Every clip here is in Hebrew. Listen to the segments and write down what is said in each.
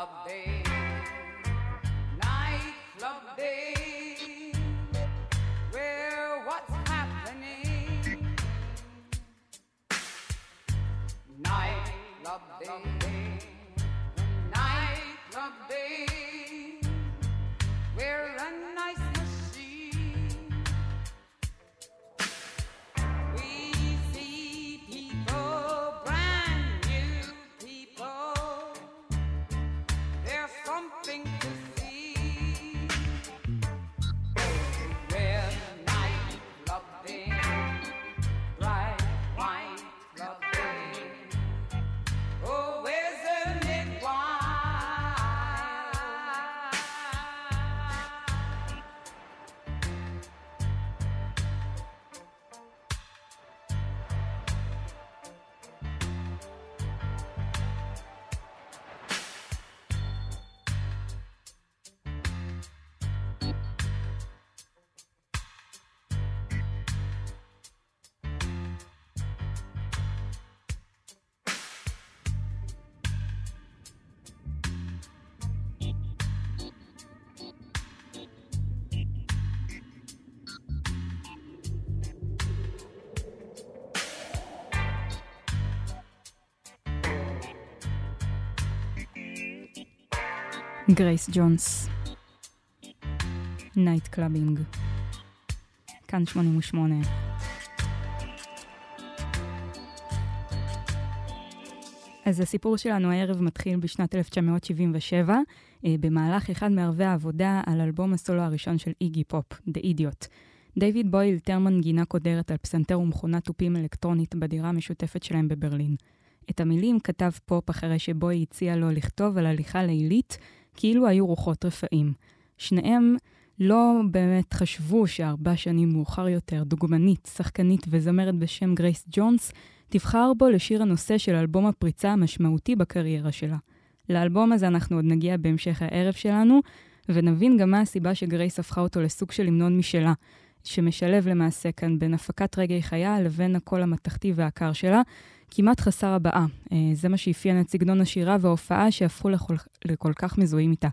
of. גרייס ג'ונס. Nightclubbing. כאן 88. אז הסיפור שלנו הערב מתחיל בשנת 1977, אה, במהלך אחד מערבי העבודה על אלבום הסולו הראשון של איגי פופ, The Idiot. דייוויד בואי אלתר מנגינה קודרת על פסנתר ומכונת תופים אלקטרונית בדירה המשותפת שלהם בברלין. את המילים כתב פופ אחרי שבואי הציע לו לכתוב על הליכה לילית כאילו היו רוחות רפאים. שניהם לא באמת חשבו שארבע שנים מאוחר יותר, דוגמנית, שחקנית וזמרת בשם גרייס ג'ונס, תבחר בו לשיר הנושא של אלבום הפריצה המשמעותי בקריירה שלה. לאלבום הזה אנחנו עוד נגיע בהמשך הערב שלנו, ונבין גם מה הסיבה שגרייס הפכה אותו לסוג של המנון משלה, שמשלב למעשה כאן בין הפקת רגאיי חיה לבין הקול המתכתי והקר שלה, כמעט חסר הבעה. אה, זה מה שאפיין את סגנון השירה וההופעה שהפכו לכל, לכל כך מזוהים איתה.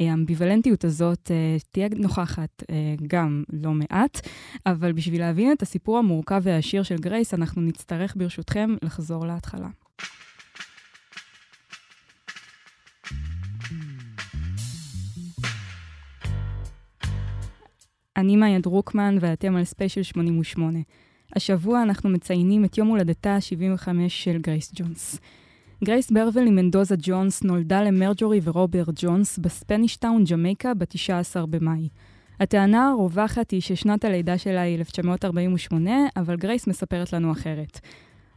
אה, האמביוולנטיות הזאת אה, תהיה נוכחת גם לא מעט, אבל בשביל להבין את הסיפור המורכב והעשיר של גרייס, אנחנו נצטרך ברשותכם לחזור להתחלה. אני מאיה דרוקמן ואתם על ספיישל 88. השבוע אנחנו מציינים את יום הולדתה ה-75 של גרייס ג'ונס. גרייס בברלי מנדוזה ג'ונס נולדה למרג'ורי ורוברט ג'ונס בספניש טאון, ג'מייקה, ב-19 במאי. הטענה הרווחת היא ששנת הלידה שלה היא 1948, אבל גרייס מספרת לנו אחרת.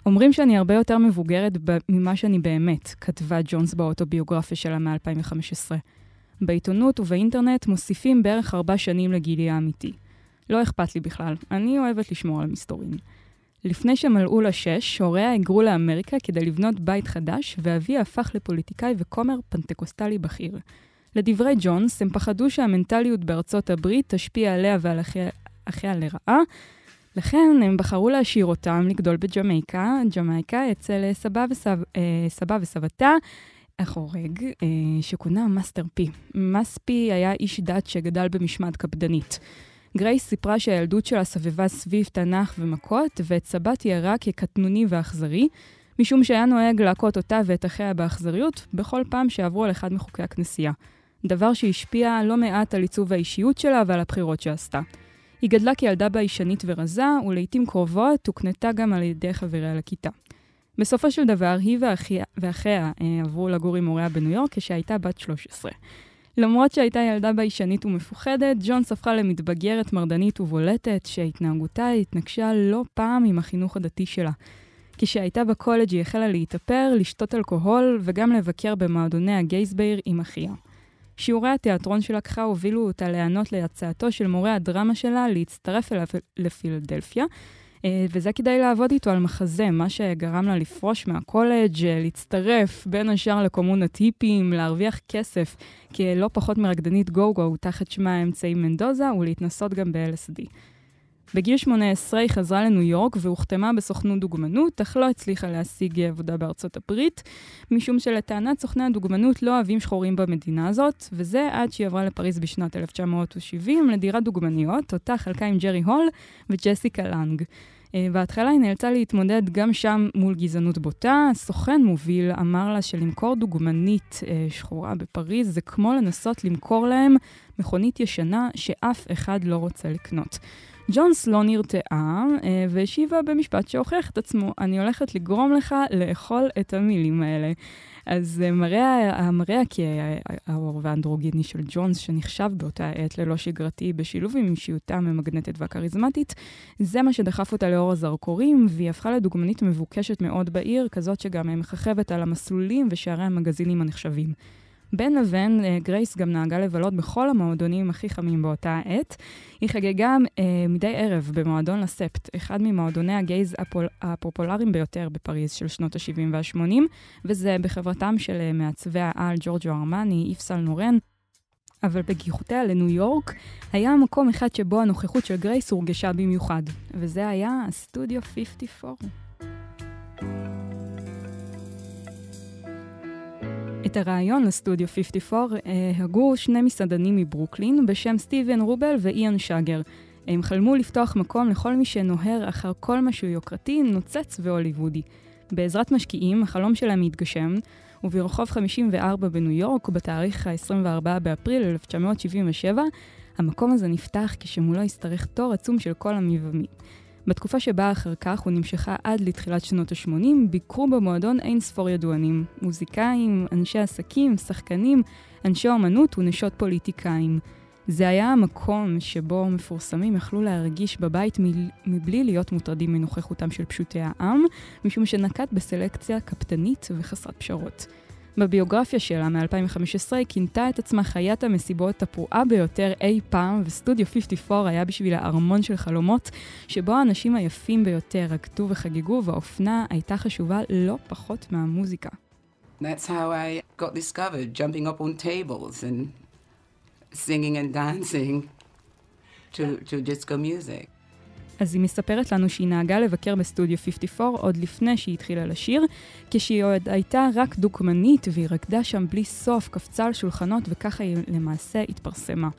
אומרים שאני הרבה יותר מבוגרת ממה שאני באמת, כתבה ג'ונס באוטוביוגרפיה שלה מ-2015. בעיתונות ובאינטרנט מוסיפים בערך ארבע שנים לגילי האמיתי. לא אכפת לי בכלל, אני אוהבת לשמור על המסתורין. לפני שמלאו לה שש, הוריה היגרו לאמריקה כדי לבנות בית חדש, ואביה הפך לפוליטיקאי וכומר פנטקוסטלי בכיר. לדברי ג'ונס, הם פחדו שהמנטליות בארצות הברית תשפיע עליה ועל אחיה, לרעה, לכן הם בחרו להשאיר אותם לגדול בג'מייקה, ג'מייקה אצל סבא, וסב, אה, סבא וסבתה, החורג, אה, שכונה מאסטר פי. מאס פי היה איש דת שגדל במשמעת קפדנית. גרייס סיפרה שהילדות שלה סבבה סביב תנ"ך ומכות, ואת סבא תיארה כקטנוני ואכזרי, משום שהיה נוהג להכות אותה ואת אחיה באכזריות בכל פעם שעברו על אחד מחוקי הכנסייה. דבר שהשפיע לא מעט על עיצוב האישיות שלה ועל הבחירות שעשתה. היא גדלה כילדה ביישנית ורזה, ולעיתים קרובות הוקנתה גם על ידי חבריה לכיתה. בסופו של דבר, היא ואחיה, ואחיה אה, עברו לגור עם הוריה בניו יורק כשהייתה בת 13. למרות שהייתה ילדה ביישנית ומפוחדת, ג'ונס הפכה למתבגרת מרדנית ובולטת, שהתנהגותה התנגשה לא פעם עם החינוך הדתי שלה. כשהייתה בקולג' היא החלה להתאפר, לשתות אלכוהול וגם לבקר במועדוני הגייסביר עם אחיה. שיעורי התיאטרון שלקחה הובילו אותה להיענות להצעתו של מורה הדרמה שלה להצטרף אליו לפילדלפיה, וזה כדי לעבוד איתו על מחזה, מה שגרם לה לפרוש מהקולג', אה, להצטרף בין השאר לקומונת היפים, להרוויח כסף כלא פחות מרקדנית גו-גו תחת שמה האמצעי מנדוזה, ולהתנסות גם ב-LSD. בגיל 18 היא חזרה לניו יורק והוחתמה בסוכנות דוגמנות, אך לא הצליחה להשיג עבודה בארצות הברית, משום שלטענת סוכני הדוגמנות לא אוהבים שחורים במדינה הזאת, וזה עד שהיא עברה לפריז בשנת 1970 לדירת דוגמניות, אותה חלקה עם ג'רי הול וג'סיקה לנג. אה, בהתחלה היא נאלצה להתמודד גם שם מול גזענות בוטה. סוכן מוביל אמר לה שלמכור דוגמנית אה, שחורה בפריז זה כמו לנסות למכור להם מכונית ישנה שאף אחד לא רוצה לקנות. ג'ונס לא נרתעה אה, והשיבה במשפט שהוכיח את עצמו, אני הולכת לגרום לך לאכול את המילים האלה. אז אה, מראה, המראה האור והאנדרוגיני של ג'ונס, שנחשב באותה עת ללא שגרתי, בשילוב עם אישיותה הממגנטת והכריזמטית, זה מה שדחף אותה לאור הזרקורים, והיא הפכה לדוגמנית מבוקשת מאוד בעיר, כזאת שגם מככבת על המסלולים ושערי המגזינים הנחשבים. בין לבין, אה, גרייס גם נהגה לבלות בכל המועדונים הכי חמים באותה עת. היא חגגה אה, מדי ערב במועדון לה ספט, אחד ממועדוני הגייז הפול, הפופולריים ביותר בפריז של שנות ה-70 וה-80, וזה בחברתם של אה, מעצבי העל ג'ורג'ו ארמני, איב סן לורן. אבל בגיחותיה לניו יורק, היה מקום אחד שבו הנוכחות של גרייס הורגשה במיוחד, וזה היה הסטודיו 54. את הרעיון לסטודיו 54 אה, הגו שני מסעדנים מברוקלין בשם סטיבן רובל ואיאן שגר. הם חלמו לפתוח מקום לכל מי שנוהר אחר כל משהו יוקרתי, נוצץ והוליוודי. בעזרת משקיעים, החלום שלהם התגשם, וברחוב 54 בניו יורק, בתאריך ה-24 באפריל 1977, המקום הזה נפתח כשמולו השתרך תור עצום של כל המבעמים. בתקופה שבאה אחר כך ונמשכה עד לתחילת שנות ה-80, ביקרו במועדון אין ספור ידוענים. מוזיקאים, אנשי עסקים, שחקנים, אנשי אומנות ונשות פוליטיקאים. זה היה המקום שבו מפורסמים יכלו להרגיש בבית מבלי להיות מוטרדים מנוכחותם של פשוטי העם, משום שנקט בסלקציה קפדנית וחסרת פשרות. בביוגרפיה שלה מ-2015 היא כינתה את עצמה חיית המסיבות הפרועה ביותר אי פעם, וסטודיו 54 היה בשבילה ארמון של חלומות, שבו האנשים היפים ביותר רקדו וחגגו, והאופנה הייתה חשובה לא פחות מהמוזיקה. That's how I got discovered, jumping up on tables and singing and dancing to, to disco music. אז היא מספרת לנו שהיא נהגה לבקר בסטודיו 54 עוד לפני שהיא התחילה לשיר, כשהיא עוד הייתה רק דוקמנית והיא רקדה שם בלי סוף, קפצה על שולחנות וככה היא למעשה התפרסמה.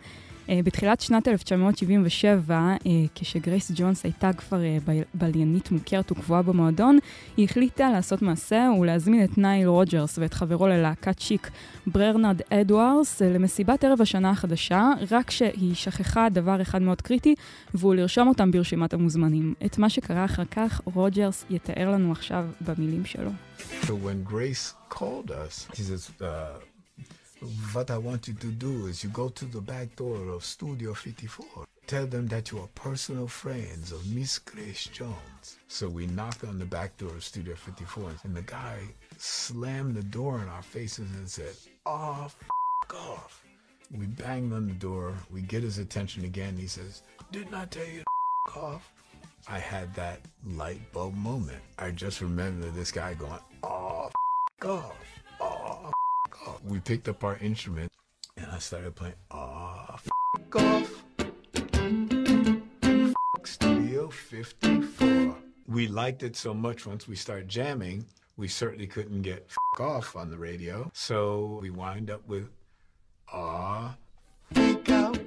אה, בתחילת שנת 1977, אה, כשגרייס ג'ונס הייתה כבר אה, בליינית מוכרת וקבועה במועדון, היא החליטה לעשות מעשה ולהזמין את נייל רוג'רס ואת חברו ללהקת שיק, ברנרד אדוארדס, למסיבת ערב השנה החדשה, רק שהיא שכחה דבר אחד מאוד קריטי, והוא לרשום אותם ברשימת המוזמנים. את מה שקרה אחר כך, רוג'רס יתאר לנו עכשיו במילים שלו. So when Grace called us, he says, uh... What I want you to do is you go to the back door of Studio 54. Tell them that you are personal friends of Miss Grace Jones. So we knocked on the back door of Studio 54 and the guy slammed the door in our faces and said, oh, f off. We banged on the door. We get his attention again. He says, didn't I tell you to f off? I had that light bulb moment. I just remember this guy going, oh, f off. Oh, we picked up our instrument and I started playing. Ah, f- off. F- Studio 54. We liked it so much once we started jamming, we certainly couldn't get f- off on the radio. So we wind up with Ah, freak out.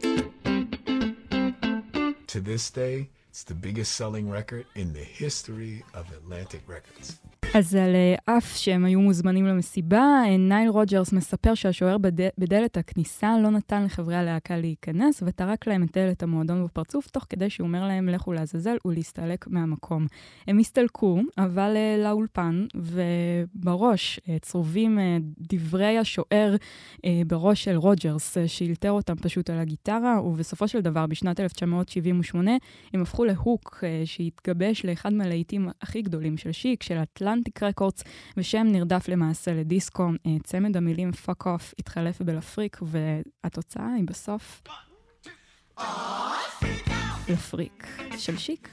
To this day, it's the biggest selling record in the history of Atlantic Records. אז על אה, אף שהם היו מוזמנים למסיבה, אה, נייל רוג'רס מספר שהשוער בד... בדלת הכניסה לא נתן לחברי הלהקה להיכנס וטרק להם את דלת המועדון בפרצוף, תוך כדי שהוא אומר להם לכו לעזאזל ולהסתלק מהמקום. הם הסתלקו, אבל אה, לאולפן, ובראש אה, צרובים אה, דברי השוער uh, בראש של רוג'רס, אה, שאילתר אותם פשוט על הגיטרה, ובסופו של דבר, בשנת 1978, הם הפכו ל hook אה, שהתגבש לאחד מהלהיטים הכי גדולים של שיק, של אטלנט. אטלנטיק רקורדס, ושם נרדף למעשה לדיסקו. אה, צמד המילים fuck off התחלף ב Le Freak, והתוצאה היא בסוף... לפריק של שיק.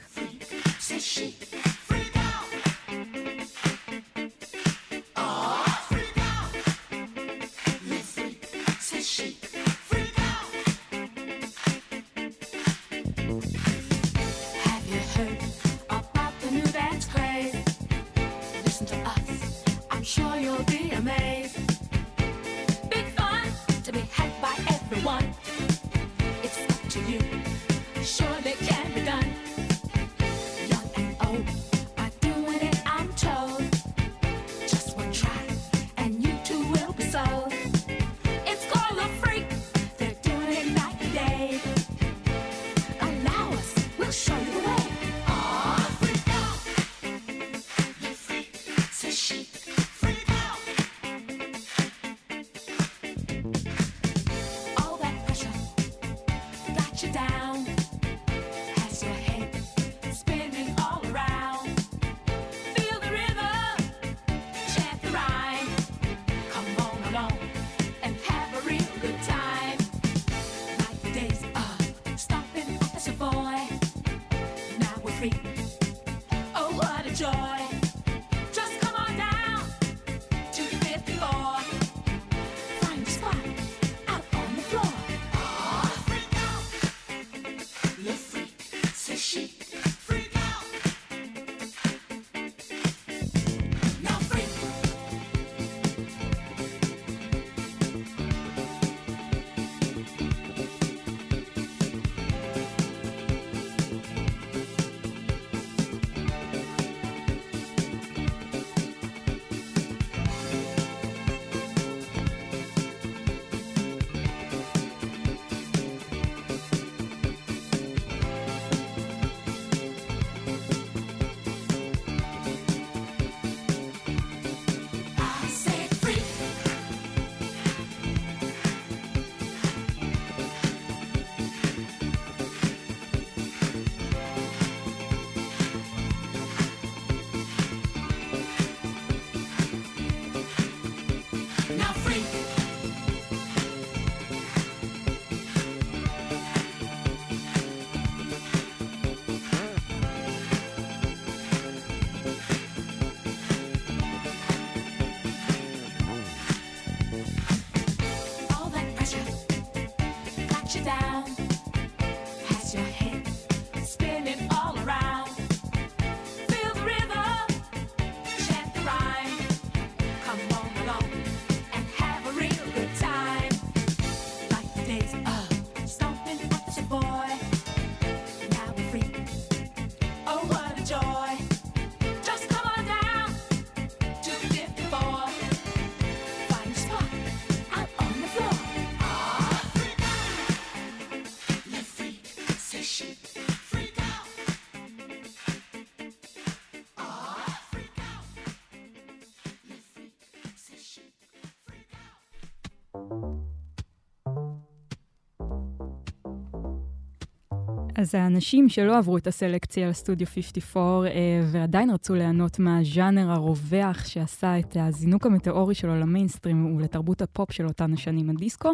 אז האנשים שלא עברו את הסלקציה לסטודיו 54 אה, ועדיין רצו ליהנות מהז'אנר הרווח שעשה את הזינוק המטאורי שלו למיינסטרים ולתרבות הפופ של אותן השנים, הדיסקו,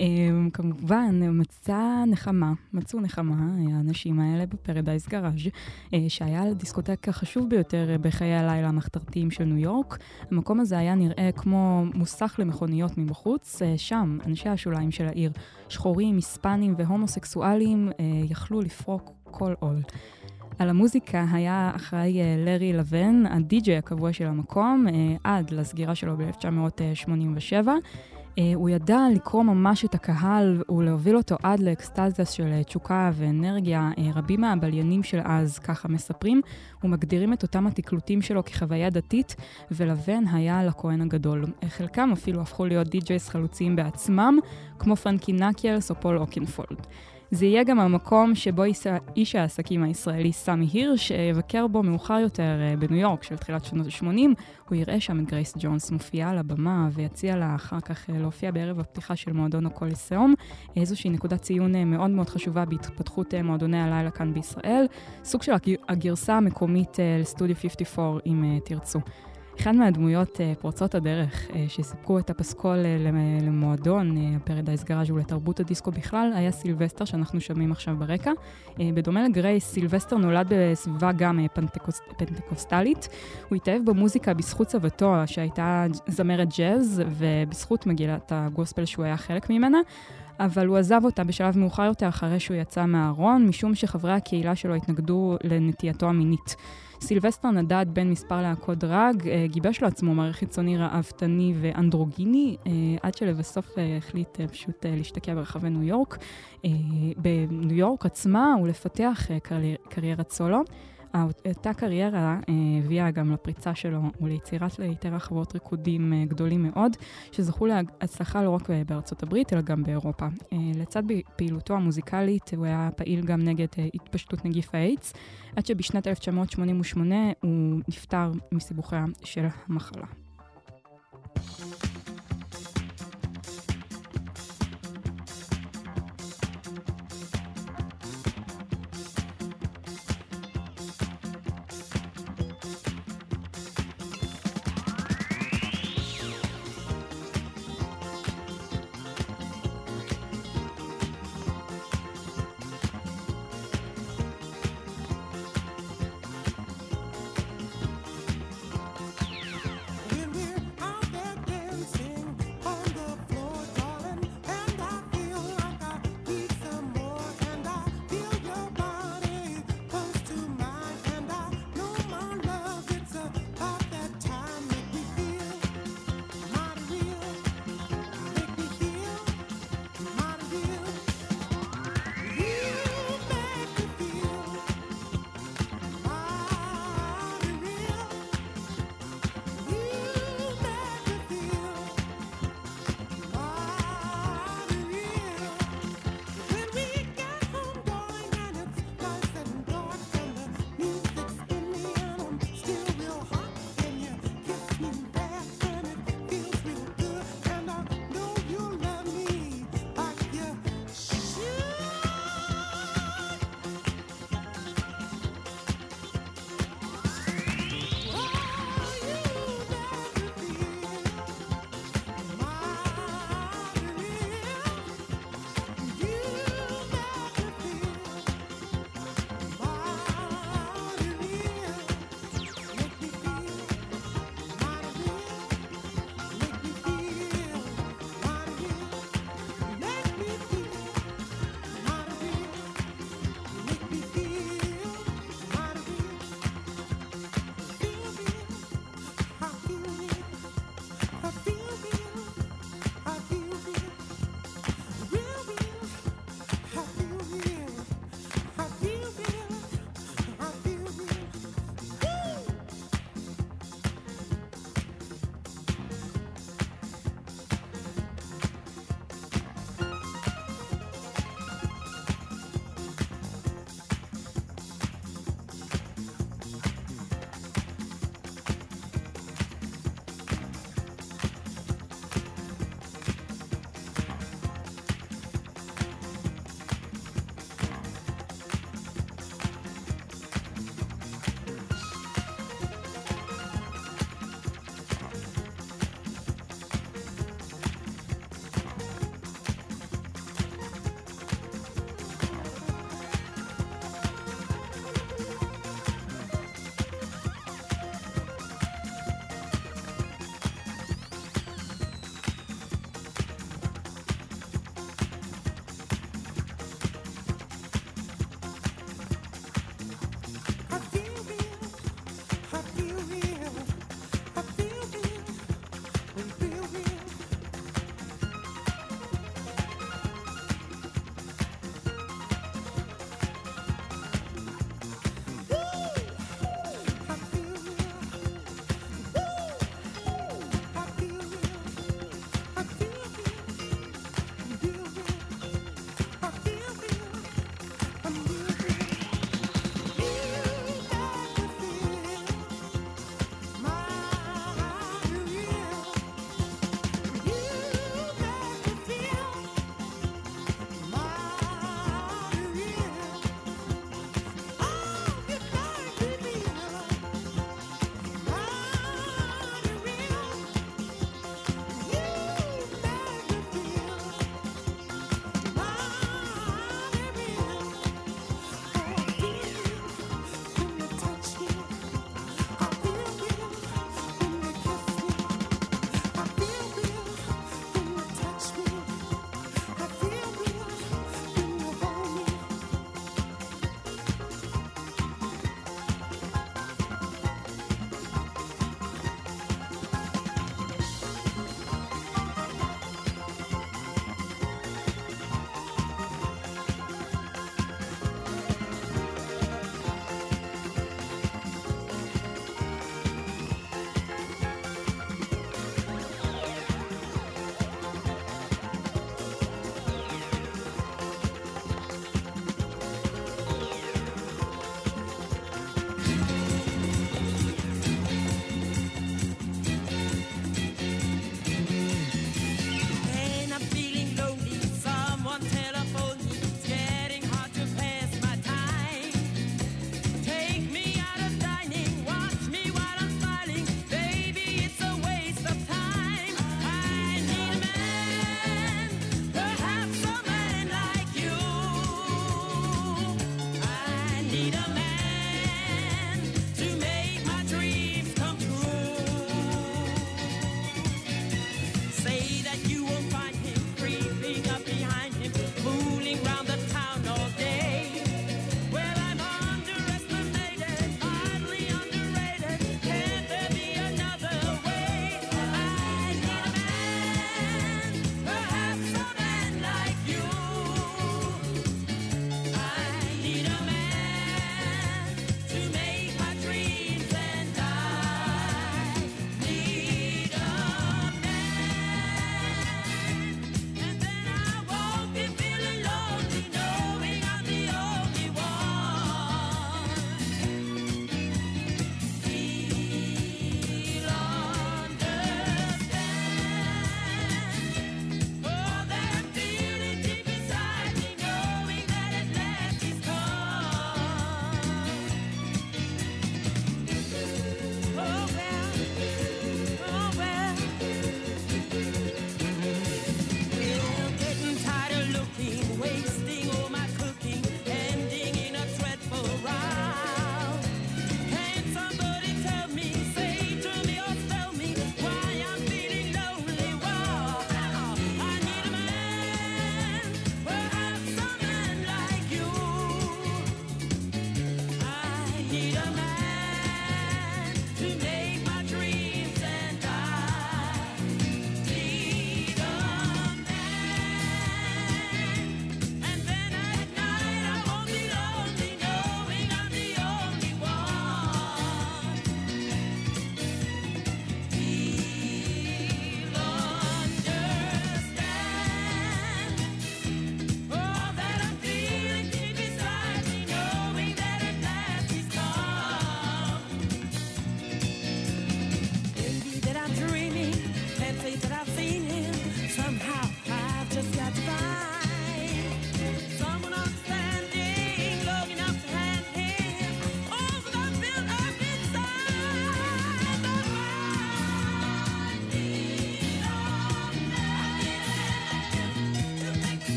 אה, כמובן מצא נחמה, מצאו נחמה, אה, האנשים האלה בפרדייז גראז', אה, שהיה הדיסקוטק החשוב ביותר אה, בחיי הלילה המחתרתיים של ניו יורק. המקום הזה היה נראה כמו מוסך למכוניות מבחוץ, אה, שם אנשי השוליים של העיר, שחורים, היספנים והומוסקסואלים, אה, יכלו לפרוק כל עול. על המוזיקה היה אחראי אה, לארי לבן, הדי-ג'יי הקבוע של המקום, אה, עד לסגירה שלו ב-1987. הוא ידע לקרוא ממש את הקהל ולהוביל אותו עד לאקסטזיה של אה, תשוקה ואנרגיה. אה, רבים מהבליינים של אז ככה מספרים ומגדירים את אותם התקלוטים שלו כחוויה דתית, ולבן היה לכהן הגדול. אה, חלקם אפילו הפכו להיות די-ג'ייס חלוציים בעצמם, כמו פרנקי נאקלס או פול אוקנפולד. זה יהיה גם המקום שבו איש העסקים הישראלי סמי הירש יבקר בו מאוחר יותר אה, בניו יורק של תחילת שנות ה-80. הוא יראה שם את גרייס ג'ונס מופיעה על הבמה ויציע לה אחר כך אה, להופיע בערב הפתיחה של מועדון הקוליסאום, איזושהי נקודת ציון אה, מאוד מאוד חשובה בהתפתחות מועדוני הלילה כאן בישראל, סוג של הגרסה המקומית לסטודיו 54 אם תרצו. אחד מהדמויות uh, פורצות הדרך אה, שסיפקו את הפסקול אה, למועדון הפרדייז אה, גראז' ולתרבות הדיסקו בכלל, היה סילבסטר שאנחנו שומעים עכשיו ברקע. בדומה לגרייס, סילבסטר נולד בסביבה גם פנטקוס, פנטקוסטלית. הוא התאהב במוזיקה בזכות סבתו, שהייתה זמרת ג'אז, ובזכות מקהלת הגוספל שהוא היה חלק ממנה. אבל הוא עזב אותה בשלב מאוחר יותר אחרי שהוא יצא מהארון, משום שחברי הקהילה שלו התנגדו לנטייתו המינית. סילבסטר נדד בין מספר להקות דראג, אה, גיבש לעצמו מראה חיצוני ראוותני ואנדרוגיני, אה, עד שלבסוף אה, החליט פשוט להשתקע ברחבי ניו יורק. בניו יורק עצמה ולפתח קריירת סולו. אותה קריירה הביאה גם לפריצה שלו וליצירת ליתר רחבות ריקודים גדולים מאוד, שזכו להצלחה לא רק בארצות הברית, אלא גם באירופה. לצד פעילותו המוזיקלית, הוא היה פעיל גם נגד התפשטות נגיף האיידס. עד שבשנת 1988 הוא נפטר מסיבוכיה של המחלה.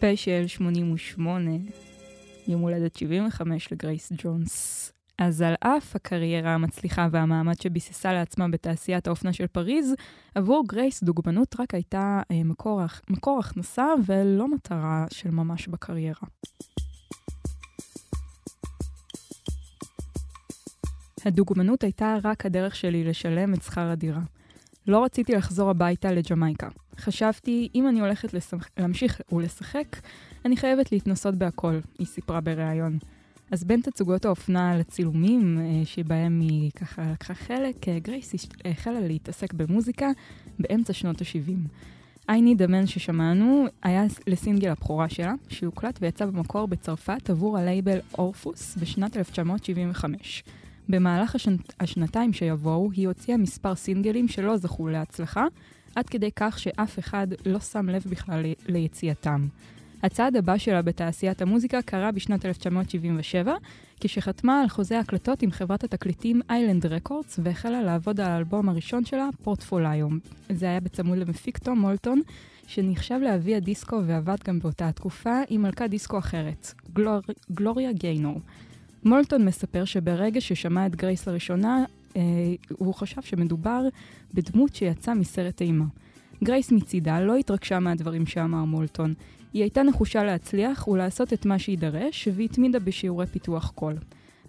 ספיישל 88, יום הולדת 75 לגרייס ג'ונס. אז על אף הקריירה המצליחה והמעמד שביססה לעצמה בתעשיית האופנה של פריז, עבור גרייס דוגמנות רק הייתה אה, מקור, מקור הכנסה ולא מטרה של ממש בקריירה. הדוגמנות הייתה רק הדרך שלי לשלם את שכר הדירה. לא רציתי לחזור הביתה לג'מייקה. חשבתי, אם אני הולכת לשח... להמשיך ולשחק, אני חייבת להתנסות בהכל, היא סיפרה בריאיון. אז בין תצוגות האופנה לצילומים אה, שבהם היא ככה לקחה חלק, אה, גרייס החלה להתעסק במוזיקה באמצע שנות ה-70. I Need a Man ששמענו היה לסינגל הבכורה שלה, שהוקלט ויצא במקור בצרפת עבור הלייבל אורפוס בשנת 1975. במהלך השנ... השנתיים שיבואו, היא הוציאה מספר סינגלים שלא זכו להצלחה, עד כדי כך שאף אחד לא שם לב בכלל ליציאתם. הצעד הבא שלה בתעשיית המוזיקה קרה בשנת 1977, כשחתמה על חוזה הקלטות עם חברת התקליטים איילנד רקורדס, והחלה לעבוד על האלבום הראשון שלה, פורטפוליום. זה היה בצמוד למפיק תום מולטון, שנחשב לאבי הדיסקו ועבד גם באותה התקופה עם מלכת דיסקו אחרת, גלור... גלוריה גיינור. מולטון מספר שברגע ששמע את גרייס לראשונה, הוא חשב שמדובר בדמות שיצאה מסרט אימה. גרייס מצידה לא התרגשה מהדברים שאמר מולטון. היא הייתה נחושה להצליח ולעשות את מה שיידרש, והתמידה בשיעורי פיתוח קול.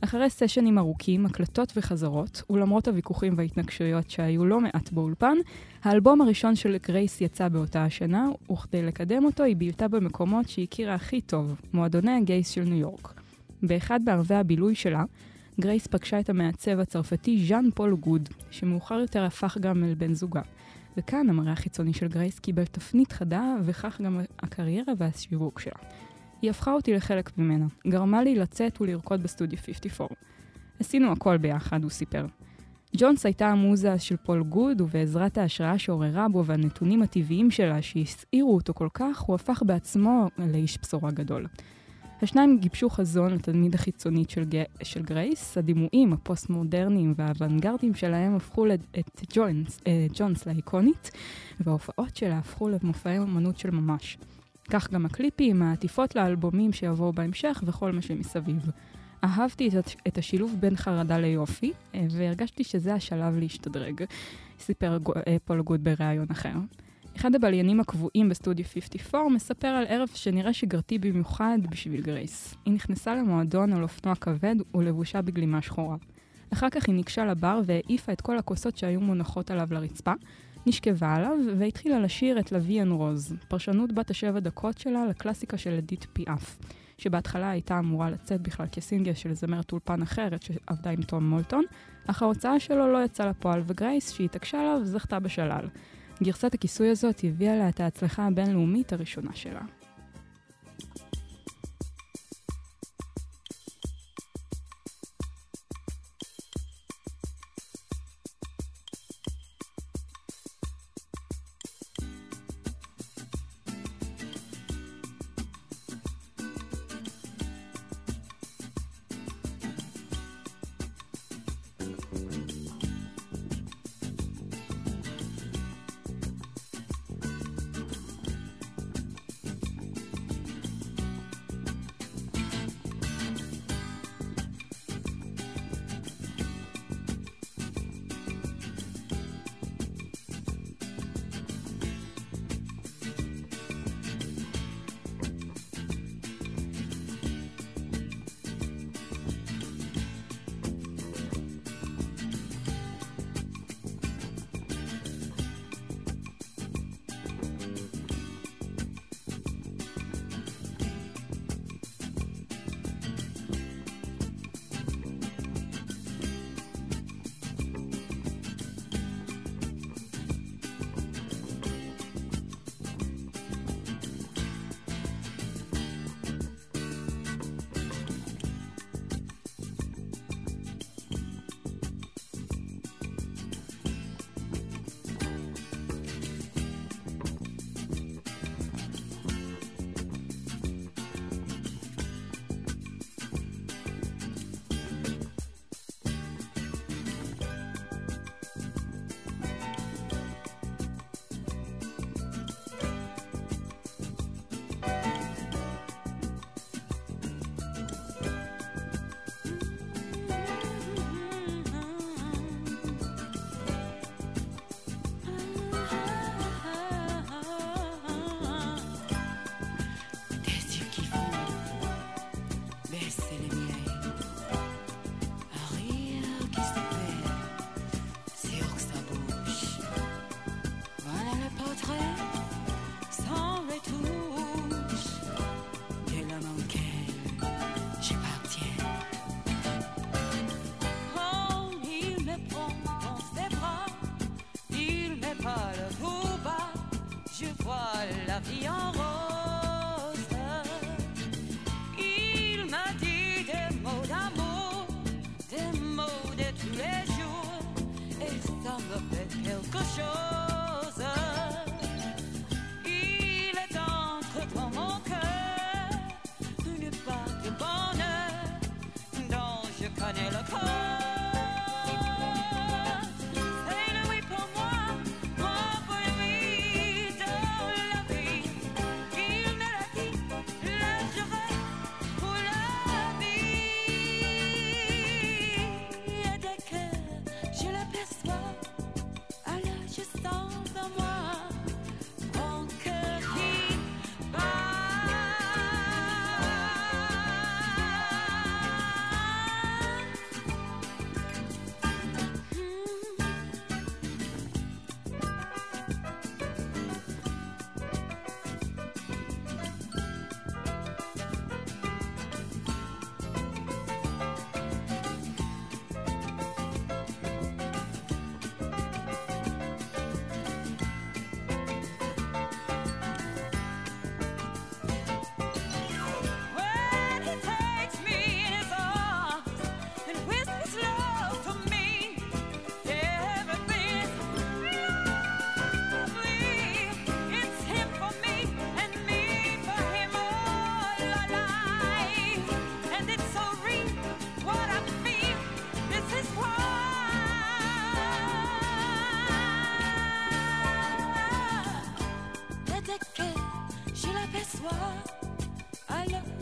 אחרי סשנים ארוכים, הקלטות וחזרות, ולמרות הוויכוחים וההתנגשויות שהיו לא מעט באולפן, האלבום הראשון של גרייס יצא באותה השנה, וכדי לקדם אותו היא בילתה במקומות שהכירה הכי טוב, מועדוני הגייז של ניו יורק. באחד בערבי הבילוי שלה, גרייס פגשה את המעצב הצרפתי ז'אן פול גוד, שמאוחר יותר הפך גם לבן זוגה. וכאן המראה החיצוני של גרייס קיבל תפנית חדה, וכך גם הקריירה והשיווק שלה. היא הפכה אותי לחלק ממנה, גרמה לי לצאת ולרקוד בסטודיו 54. עשינו הכל ביחד, הוא סיפר. ג'ונס הייתה המוזה של פול גוד, ובעזרת ההשראה שעוררה בו והנתונים הטבעיים שלה שהסעירו אותו כל כך, הוא הפך בעצמו לאיש בשורה גדול. השניים גיבשו חזון לתדמית החיצונית של, ג... של גרייס, הדימויים הפוסט-מודרניים והאוונגרדיים שלהם הפכו את ג'ונס, אה, ג'ונס לאיקונית, וההופעות שלה הפכו למופעי אמנות של ממש. כך גם הקליפים, העטיפות לאלבומים שיבואו בהמשך וכל מה שמסביב. אהבתי את, את השילוב בין חרדה ליופי, אה, והרגשתי שזה השלב להשתדרג, סיפר אה, פול גוד בריאיון אחר. אחד הבליינים הקבועים בסטודיו 54 מספר על ערב שנראה שגרתי במיוחד בשביל גרייס. היא נכנסה למועדון על אופנוע כבד ולבושה בגלימה שחורה. אחר כך היא ניגשה לבר והעיפה את כל הכוסות שהיו מונחות עליו לרצפה, נשכבה עליו והתחילה לשיר את לוויאן רוז, פרשנות בת השבע דקות שלה לקלאסיקה של אדית פיאף, שבהתחלה הייתה אמורה לצאת בכלל כסינגל של זמרת אולפן אחרת שעבדה עם תום מולטון, אך ההוצאה שלו לא יצאה לפועל וגרייס, שהתעקשה עליו, זכתה בשלל. גרסת הכיסוי הזאת הביאה לה את ההצלחה הבינלאומית הראשונה שלה.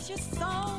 your so.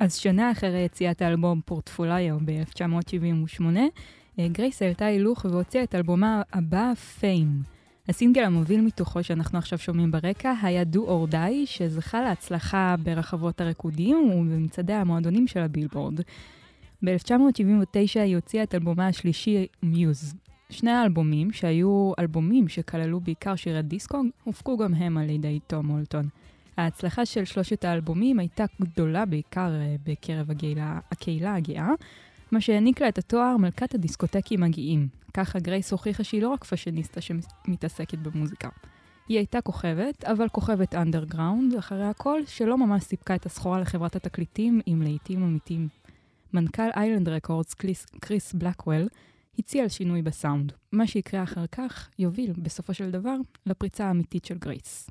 אז שנה אחרי יציאת האלבום פורטפוליו ב-1978, אה, גרייס העלתה הילוך והוציאה את אלבומה הבא, פיים. הסינגל המוביל מתוכו שאנחנו עכשיו שומעים ברקע היה Do or Die, שזכה להצלחה ברחבות הריקודים ובמצעדי המועדונים של הבילבורד. ב-1979 היא הוציאה את אלבומה השלישי, מיוז. שני האלבומים, שהיו אלבומים שכללו בעיקר שירי דיסקו, הופקו גם הם על ידי תום הולטון. ההצלחה של שלושת האלבומים הייתה גדולה בעיקר אה, בקרב הקהילה, הקהילה הגאה, מה שהעניק לה את התואר מלכת הדיסקוטקים הגאים. ככה גרייס הוכיחה שהיא לא רק פאשיניסטה שמתעסקת במוזיקה. היא הייתה כוכבת, אבל כוכבת אנדרגראונד, אחרי הכל, שלא ממש סיפקה את הסחורה לחברת התקליטים עם להיטים אמיתיים. מנכ"ל איילנד רקורדס, קריס בלקוול, הציע על שינוי בסאונד. מה שיקרה אחר כך יוביל, בסופו של דבר, לפריצה האמיתית של גרייס.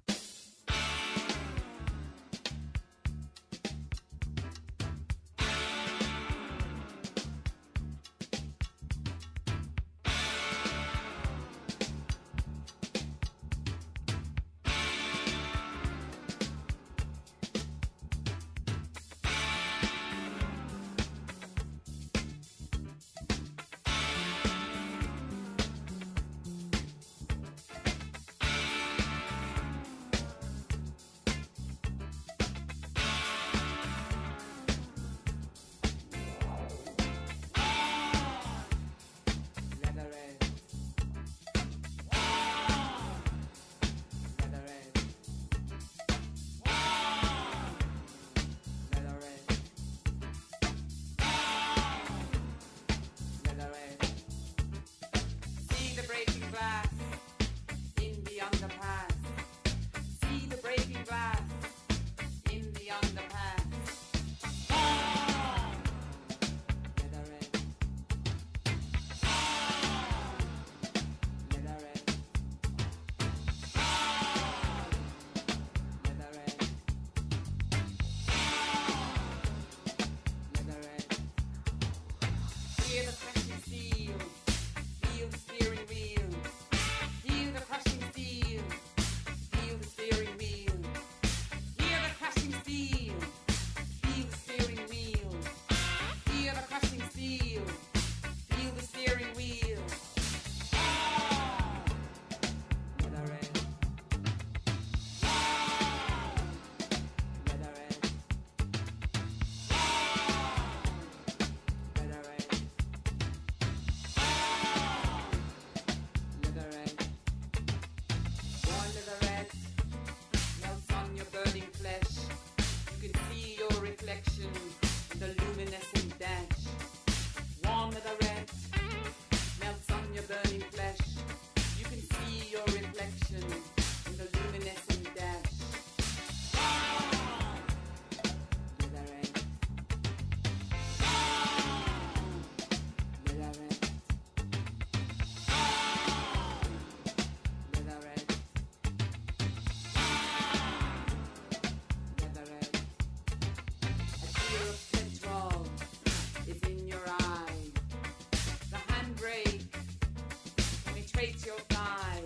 Your thigh.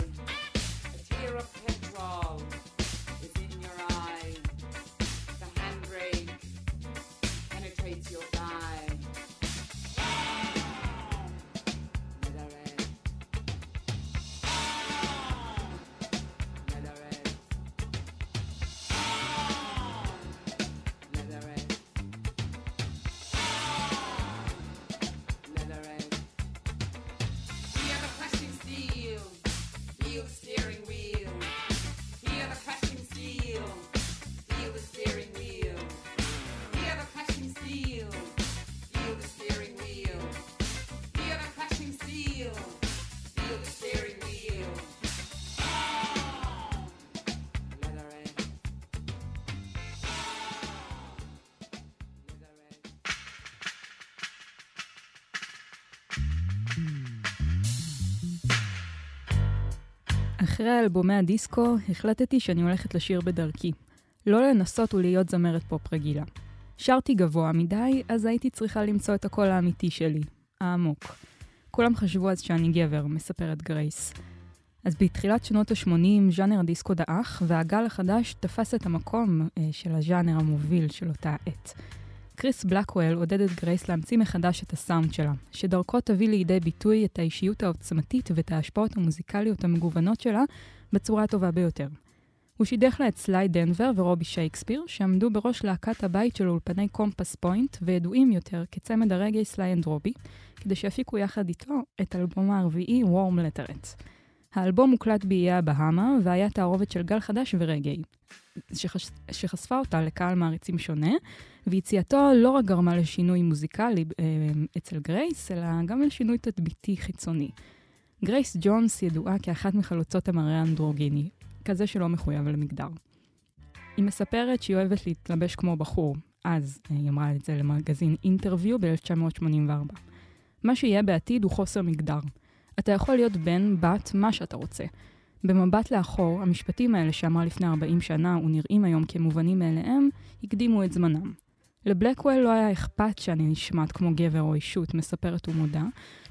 A tear of petrol is in your eye. The handbrake penetrates your אחרי אלבומי הדיסקו, החלטתי שאני הולכת לשיר בדרכי. לא לנסות ולהיות זמרת פופ רגילה. שרתי גבוה מדי, אז הייתי צריכה למצוא את הקול האמיתי שלי, העמוק. כולם חשבו אז שאני גבר, מספרת גרייס. אז בתחילת שנות ה-80, ז'אנר הדיסקו דעך, והגל החדש תפס את המקום אה, של הז'אנר המוביל של אותה עת. קריס בלקוול עודד את גרייס להמציא מחדש את הסאונד שלה, שדרכו תביא לידי ביטוי את האישיות העוצמתית ואת ההשפעות המוזיקליות המגוונות שלה בצורה הטובה ביותר. הוא שידך לה את סליי דנבר ורובי שייקספיר, שעמדו בראש להקת הבית של אולפני קומפס פוינט, וידועים יותר כצמד הרגאיי סליי אנד רובי, כדי שיפיקו יחד איתו את אלבומה הרביעי, Warm Leatherette. האלבום הוקלט באיי הבהאמה, והיה תערובת של גל חדש ורגאיי, שחש... שחשפה אותה לקהל מעריצים שונה, ויציאתו לא רק גרמה לשינוי מוזיקלי אה, אצל גרייס, אלא גם לשינוי תדמיתי חיצוני. גרייס ג'ונס ידועה כאחת מחלוצות המראה האנדרוגיני, כזה שלא מחויב למגדר. היא מספרת שהיא אוהבת להתלבש כמו בחור, אז אה, היא אמרה את זה למגזין אינטרוויו ב-1984. מה שיהיה בעתיד הוא חוסר מגדר. אתה יכול להיות בן, בת, מה שאתה רוצה. במבט לאחור, המשפטים האלה שאמרה לפני 40 שנה ונראים היום כמובנים מאליהם, הקדימו את זמנם. לבלקוול לא היה אכפת שאני נשמעת כמו גבר או אישות, מספרת ומודה,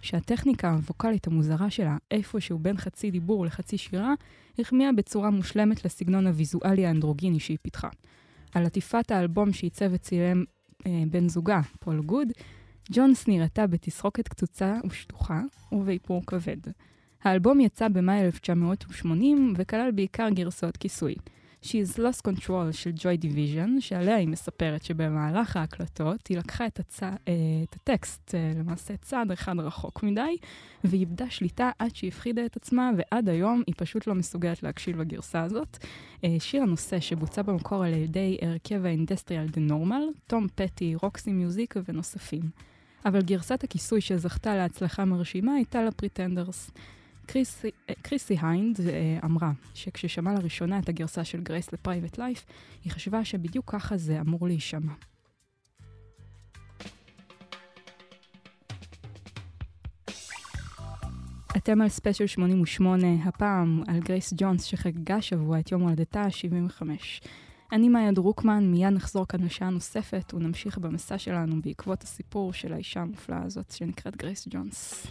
שהטכניקה הווקאלית המוזרה שלה, איפשהו בין חצי דיבור לחצי שירה, החמיאה בצורה מושלמת לסגנון הוויזואלי האנדרוגיני שהיא פיתחה. על עטיפת האלבום שעיצב וצילם אה, בן זוגה, פול גוד, ג'ונס נראתה בתסרוקת קצוצה ושטוחה ובאיפור כבד. האלבום יצא במאי 1980 וכלל בעיקר גרסאות כיסוי. She's Lost Control של Joy Division, שעליה היא מספרת שבמהלך ההקלטות היא לקחה את, הצ... אה, את הטקסט אה, למעשה צעד אחד רחוק מדי, ואיבדה שליטה עד שהפחידה את עצמה, ועד היום היא פשוט לא מסוגלת להקשיב לגרסה הזאת. אה, שיר הנושא שבוצע במקור על ידי הרכב האינדסטריאל דה נורמל, תום פטי, רוקסי מיוזיק ונוספים. אבל גרסת הכיסוי שזכתה להצלחה מרשימה הייתה לפריטנדרס. אה, קריסי היינד אה, אמרה שכששמעה לראשונה את הגרסה של גרייס ל Private Life, היא חשבה שבדיוק ככה זה אמור להישמע. אתם על ספיישל 88, הפעם על גרייס ג'ונס שחגגה שבוע את יום הולדתה ה-75. אני מאיה דרוקמן, מיד נחזור כאן לשעה נוספת ונמשיך במסע שלנו בעקבות הסיפור של האישה המופלאה הזאת שנקראת גרייס ג'ונס.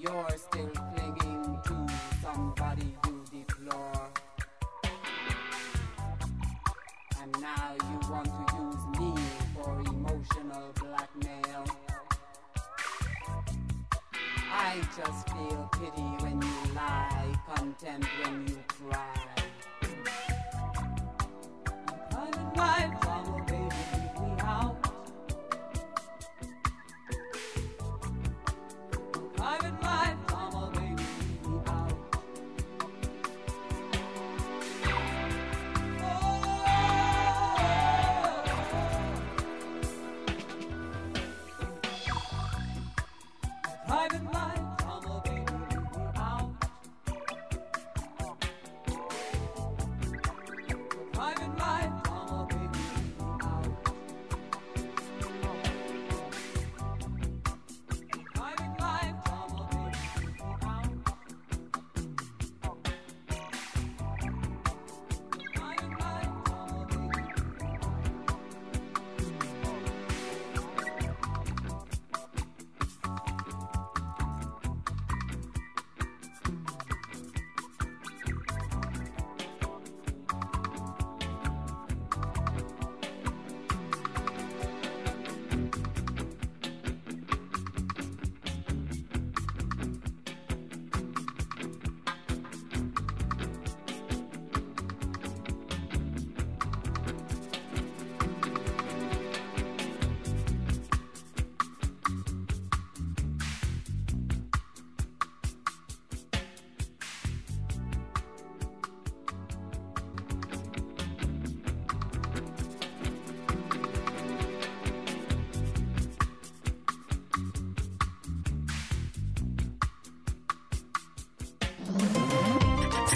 yours than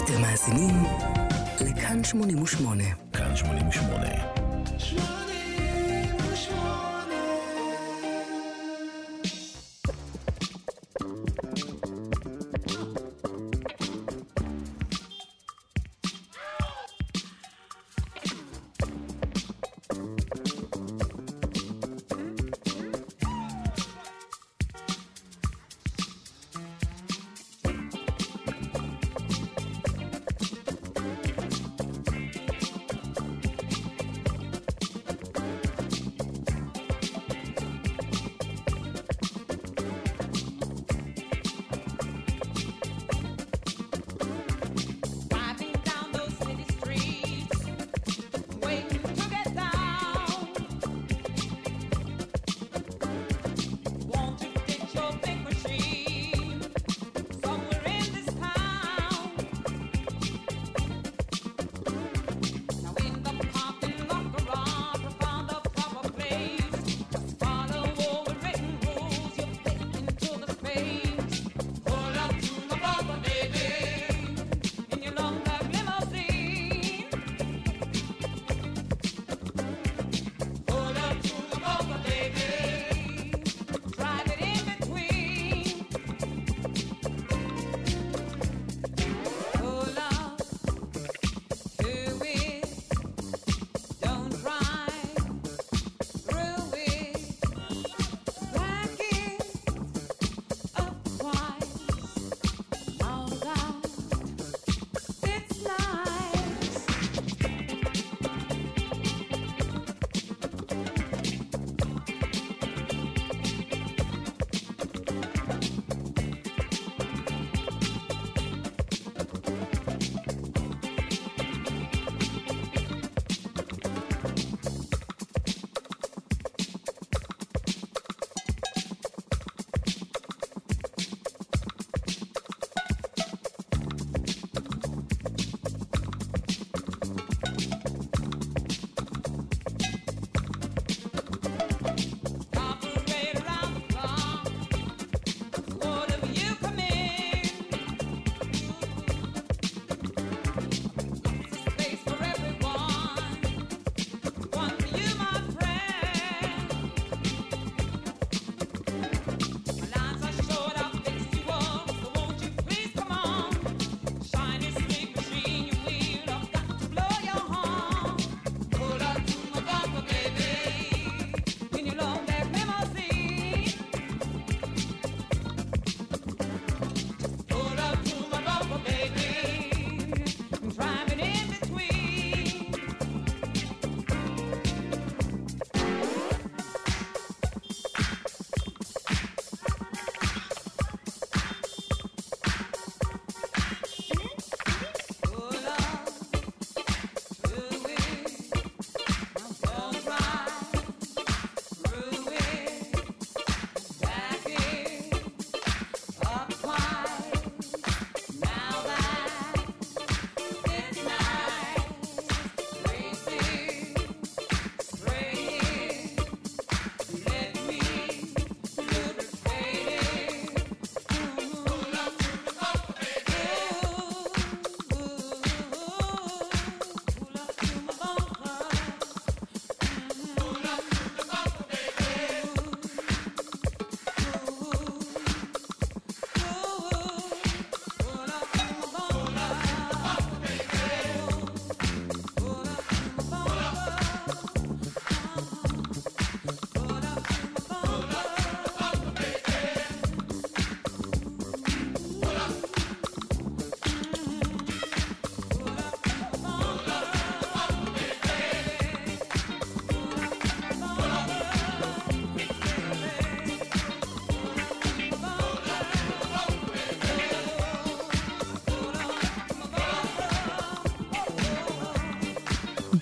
אתם מאזינים לכאן 88. כאן 88.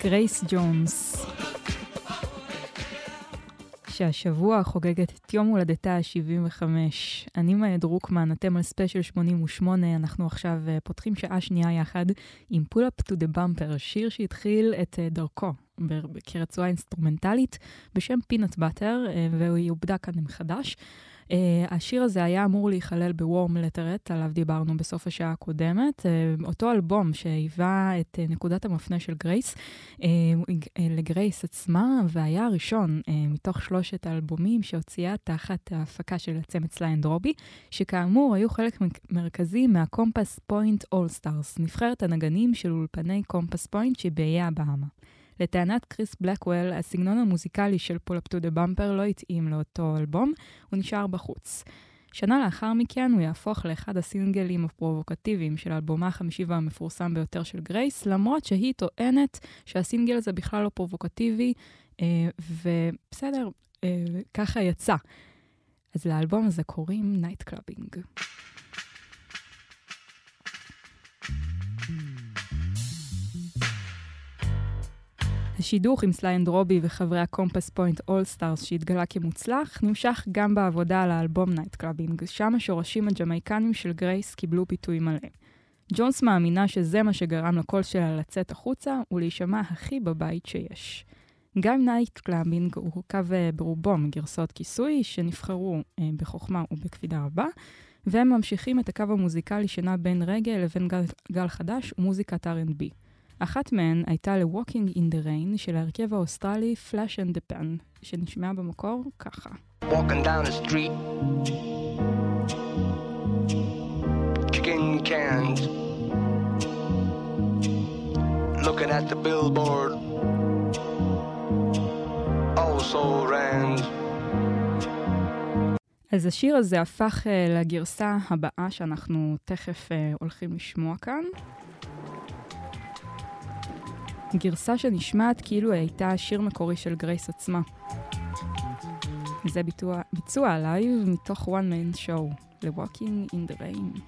גרייס ג'ונס. שהשבוע חוגגת את יום הולדתה ה-75. אני מאיה דרוקמן, אתם על ספיישל 88, אנחנו עכשיו אה, פותחים שעה שנייה יחד עם Pull Up to the Bumper, שיר שהתחיל את אה, דרכו כרצועה אינסטרומנטלית בשם Peanut Butter, והיא עובדה כאן מחדש. אה, השיר הזה היה אמור להיכלל ב Warm Leatherette, עליו דיברנו בסוף השעה הקודמת. אה, אותו אלבום שהיווה את אה, נקודת המפנה של גרייס, אה, אה, לגרייס עצמה, והיה הראשון אה, מתוך שלושת האלבומים שהוציאה תחת ההפקה של הצמד סליי אנד רובי, שכאמור היו חלק מרכזי מהקומפס פוינט אולסטארס, נבחרת הנגנים של אולפני קומפס פוינט שבאיי הבהאמה. לטענת קריס בלקוול, הסגנון המוזיקלי של Pull Up the Bumper לא התאים לאותו אלבום, הוא נשאר בחוץ. שנה לאחר מכן הוא יהפוך לאחד הסינגלים הפרובוקטיביים של אלבומה החמישי והמפורסם ביותר של גרייס, למרות שהיא טוענת שהסינגל הזה בכלל לא פרובוקטיבי, אה, ובסדר, אה, ככה יצא. אז לאלבום הזה קוראים Nightclubbing. השידוך עם סליי אנד רובי וחברי הקומפס פוינט אולסטארס שהתגלה כמוצלח, נמשך גם בעבודה על האלבום Nightclubbing, שם השורשים הג'מייקנים של גרייס קיבלו ביטוי מלא. ג'ונס מאמינה שזה מה שגרם לקול שלה לצאת החוצה ולהישמע הכי בבית שיש. גם Nightclubbing הוא הורכב אה, ברובו מגרסאות כיסוי שנבחרו אה, בחוכמה ובקפידה רבה, והם ממשיכים את הקו המוזיקלי שנע בין רגאיי לבין גל, גל חדש ומוזיקת R&B. אחת מהן הייתה ל-Walking in the Rain של ההרכב האוסטרלי Flash and the Pan, שנשמעה במקור ככה. walking down the street, kicking cans, looking at the billboards, oh so bland. אז השיר הזה הפך uh, לגרסה הבאה שאנחנו תכף uh, הולכים לשמוע כאן. גרסה שנשמעת כאילו הייתה שיר מקורי של גרייס עצמה. זה ביצוע, ביצוע לייב מתוך one man show, ל-Walking in the Rain.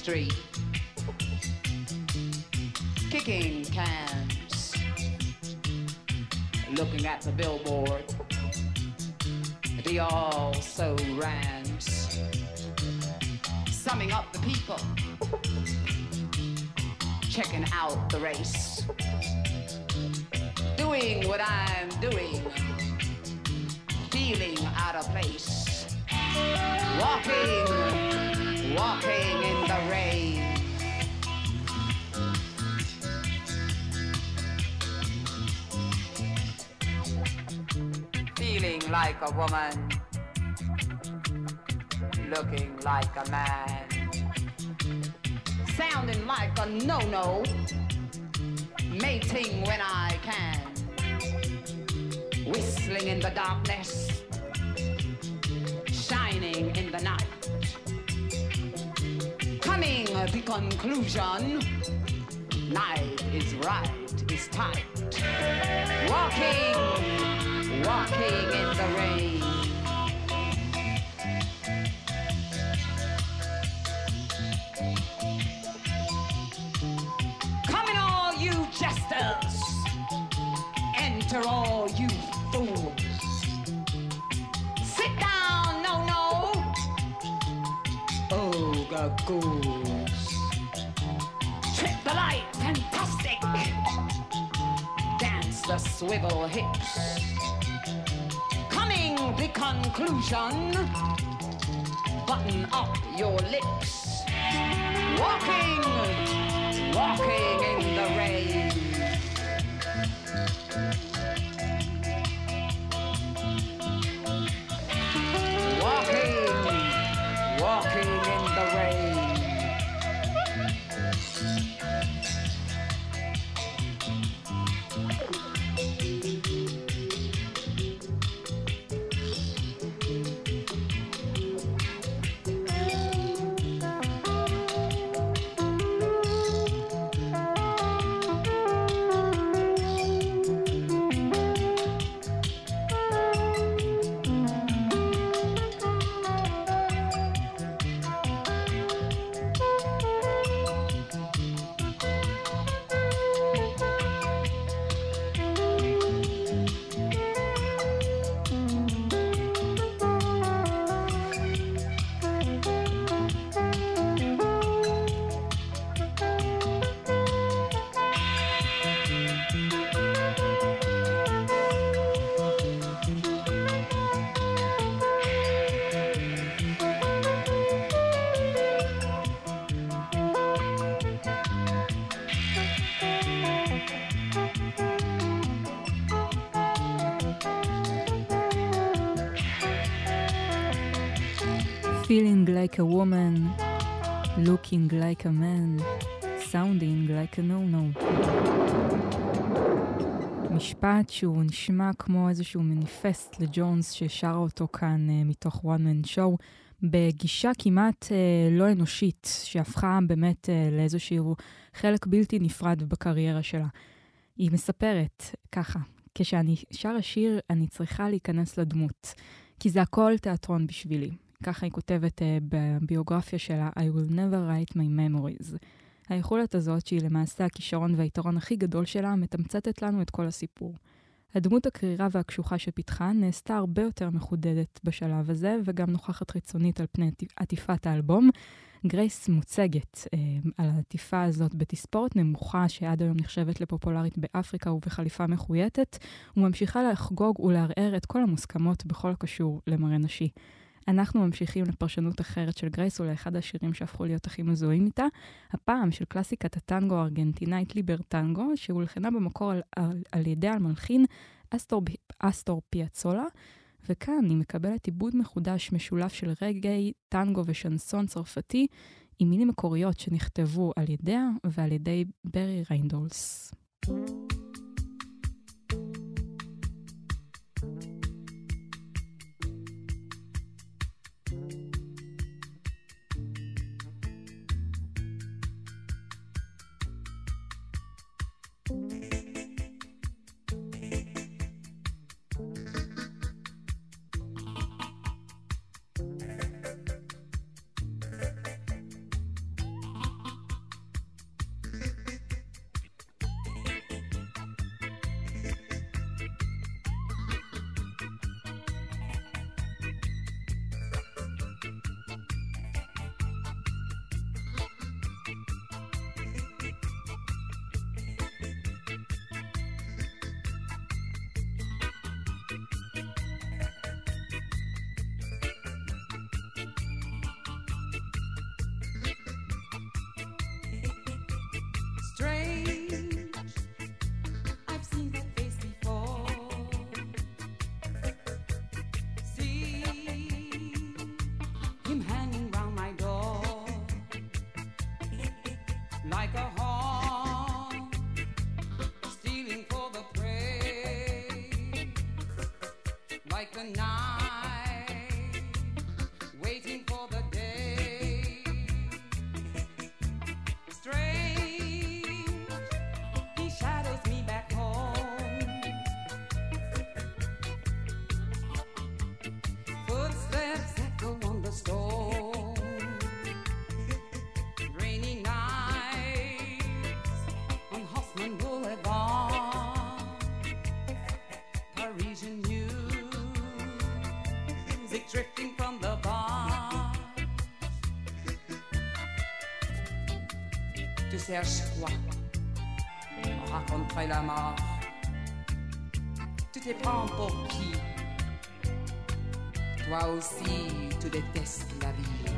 Street, kicking cans, looking at the billboard, the also rans, summing up the people, checking out the race, doing what I'm doing, feeling out of place, walking walking in the rain. Feeling like a woman, looking like a man, sounding like a no-no, mating when I can, whistling in the darkness, shining in the night the conclusion night is right, is tight. Walking, walking in the rain. Come in all you jesters, enter all you fools. Sit down, no, no. Ogre ghouls. The fantastic. Dance the swivel hips. Coming the conclusion. Button up your lips. Walking, walking in the rain. Like a woman, looking like a man, sounding like a no-no. משפט שהוא נשמע כמו איזשהו מניפסט לג'ונס ששרה אותו כאן uh, מתוך one man show, בגישה כמעט uh, לא אנושית, שהפכה באמת uh, לאיזשהו חלק בלתי נפרד בקריירה שלה. היא מספרת ככה, כשאני שרה שיר, אני צריכה להיכנס לדמות, כי זה הכל תיאטרון בשבילי. ככה היא כותבת uh, בביוגרפיה שלה, I will never write my memories. היכולת הזאת, שהיא למעשה הכישרון והיתרון הכי גדול שלה, מתמצתת לנו את כל הסיפור. הדמות הקרירה והקשוחה שפיתחה נעשתה הרבה יותר מחודדת בשלב הזה, וגם נוכחת חיצונית על פני עטיפת האלבום. גרייס מוצגת אה, על העטיפה הזאת בתספורת נמוכה שעד היום נחשבת לפופולרית באפריקה ובחליפה מחויטת, וממשיכה לחגוג ולערער את כל המוסכמות בכל הקשור למראה נשי. אנחנו ממשיכים לפרשנות אחרת של גרייס ולאחד השירים שהפכו להיות הכי מזוהים איתה, הפעם של קלאסיקת הטנגו הארגנטינאית ליברטנגו, שהולחנה במקור על, על, על ידי המלחין אסטור, אסטור פיאצולה, וכאן היא מקבלת עיבוד מחודש משולב של רגאיי, טנגו ושנסון צרפתי, עם מילים מקוריות שנכתבו על ידיה ועל ידי ברי ריינולדס. Strange, drifting from the bar. Tu cherches quoi? On raconterait la mort. Tu te prends pour qui? Toi aussi, tu détestes la vie.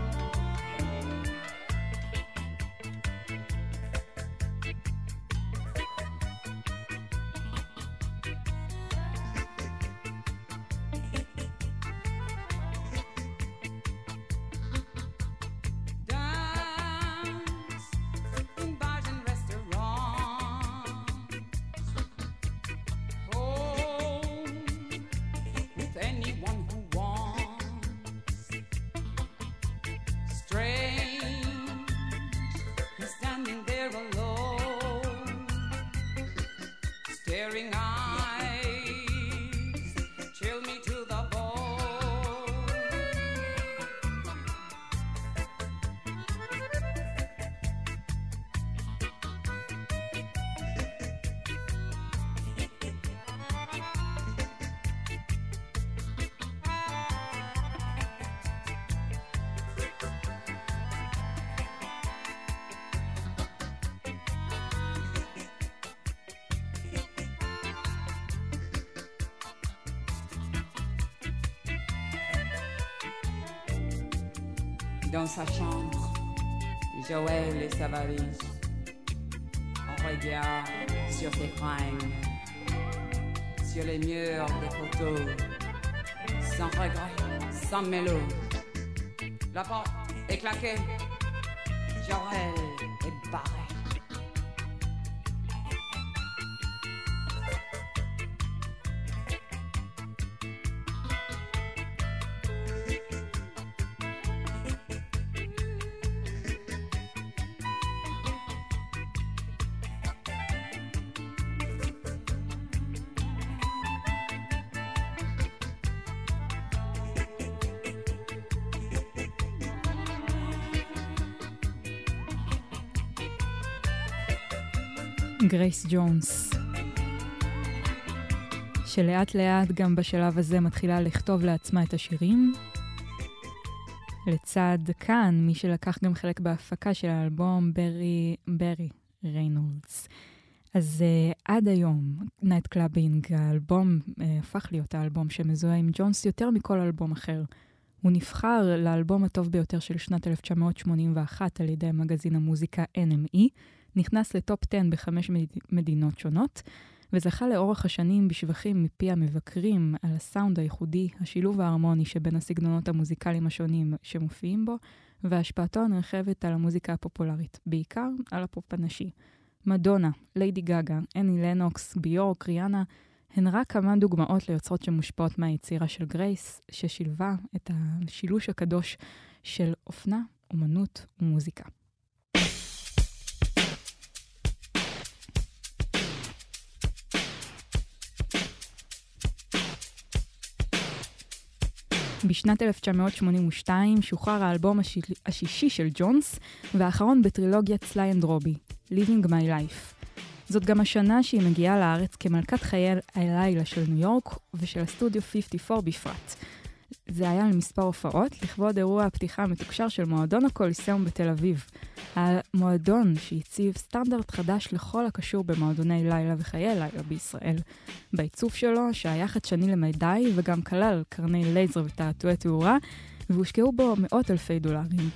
Dans sa chambre, Joël et sa valise. On regarde sur ses fringues, sur les murs des photos, sans regret, sans mélo. La porte est claquée. Jorel גרייס ג'ונס, שלאט לאט גם בשלב הזה מתחילה לכתוב לעצמה את השירים. לצד כאן, מי שלקח גם חלק בהפקה של האלבום, ברי, ברי ריינולדס. אז uh, עד היום, Nightclubbing, האלבום uh, הפך להיות האלבום שמזוהה עם ג'ונס יותר מכל אלבום אחר. הוא נבחר לאלבום הטוב ביותר של שנת 1981 על ידי מגזין המוזיקה NME, נכנס לטופ 10 בחמש מד... מדינות שונות, וזכה לאורך השנים בשבחים מפי המבקרים על הסאונד הייחודי, השילוב ההרמוני שבין הסגנונות המוזיקליים השונים שמופיעים בו, והשפעתו הנרחבת על המוזיקה הפופולרית, בעיקר על הפופ הנשי. מדונה, ליידי גאגה, אני לנוקס, ביורק, ריאנה, הן רק כמה דוגמאות ליוצרות שמושפעות מהיצירה של גרייס, ששילבה את השילוש הקדוש של אופנה, אומנות ומוזיקה. בשנת 1982 שוחרר האלבום הש... השישי של ג'ונס, והאחרון בטרילוגיית סליי אנד רובי, Living My Life. זאת גם השנה שהיא מגיעה לארץ כמלכת חיי הלילה של ניו יורק ושל הסטודיו 54 בפרט. זה היה למספר הופעות, לכבוד אירוע הפתיחה המתוקשר של מועדון הקוליסאום בתל אביב. המועדון שהציב סטנדרט חדש לכל הקשור במועדוני לילה וחיי לילה בישראל. בעיצוב שלו, שהיה חדשני למדי וגם כלל קרני לייזר ותעתועי תאורה, והושקעו בו מאות אלפי דולרים.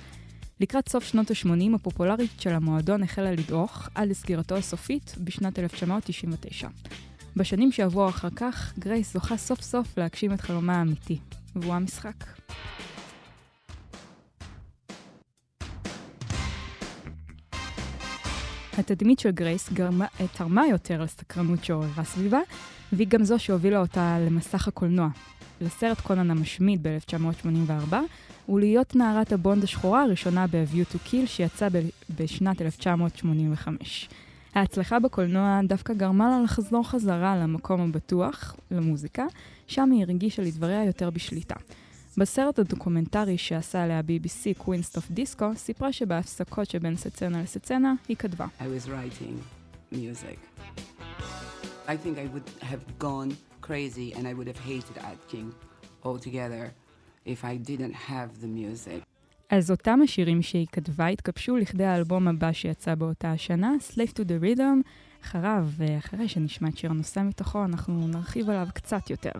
לקראת סוף שנות ה-80 הפופולרית של המועדון החלה לדעוך עד לסגירתו הסופית בשנת 1999. בשנים שעברו אחר כך, גרייס זוכה סוף סוף להגשים את חלומה האמיתי, והוא המשחק. התדמית של גרייס גרמה, תרמה יותר לסקרנות שעוררה סביבה, והיא גם זו שהובילה אותה למסך הקולנוע. לסרט קונן המשמיד ב-1984, ולהיות נערת הבונד השחורה הראשונה ב-View to Kill שיצא ב- בשנת 1985. ההצלחה בקולנוע דווקא גרמה לה לחזור חזרה למקום הבטוח, למוזיקה, שם היא הרגישה לדבריה יותר בשליטה. בסרט הדוקומנטרי שעשה עליה BBC, Queen's of Disco, סיפרה שבהפסקות שבין סצנה לסצנה היא כתבה. I was writing music. I think I would have gone crazy and I would have hated acting altogether if I didn't have the music. אז אותם השירים שהיא כתבה התגבשו לכדי האלבום הבא שיצא באותה השנה, Slave to the Rhythm. אחריו, ואחרי שנשמע את שיר הנושא מתוכו, אנחנו נרחיב עליו קצת יותר.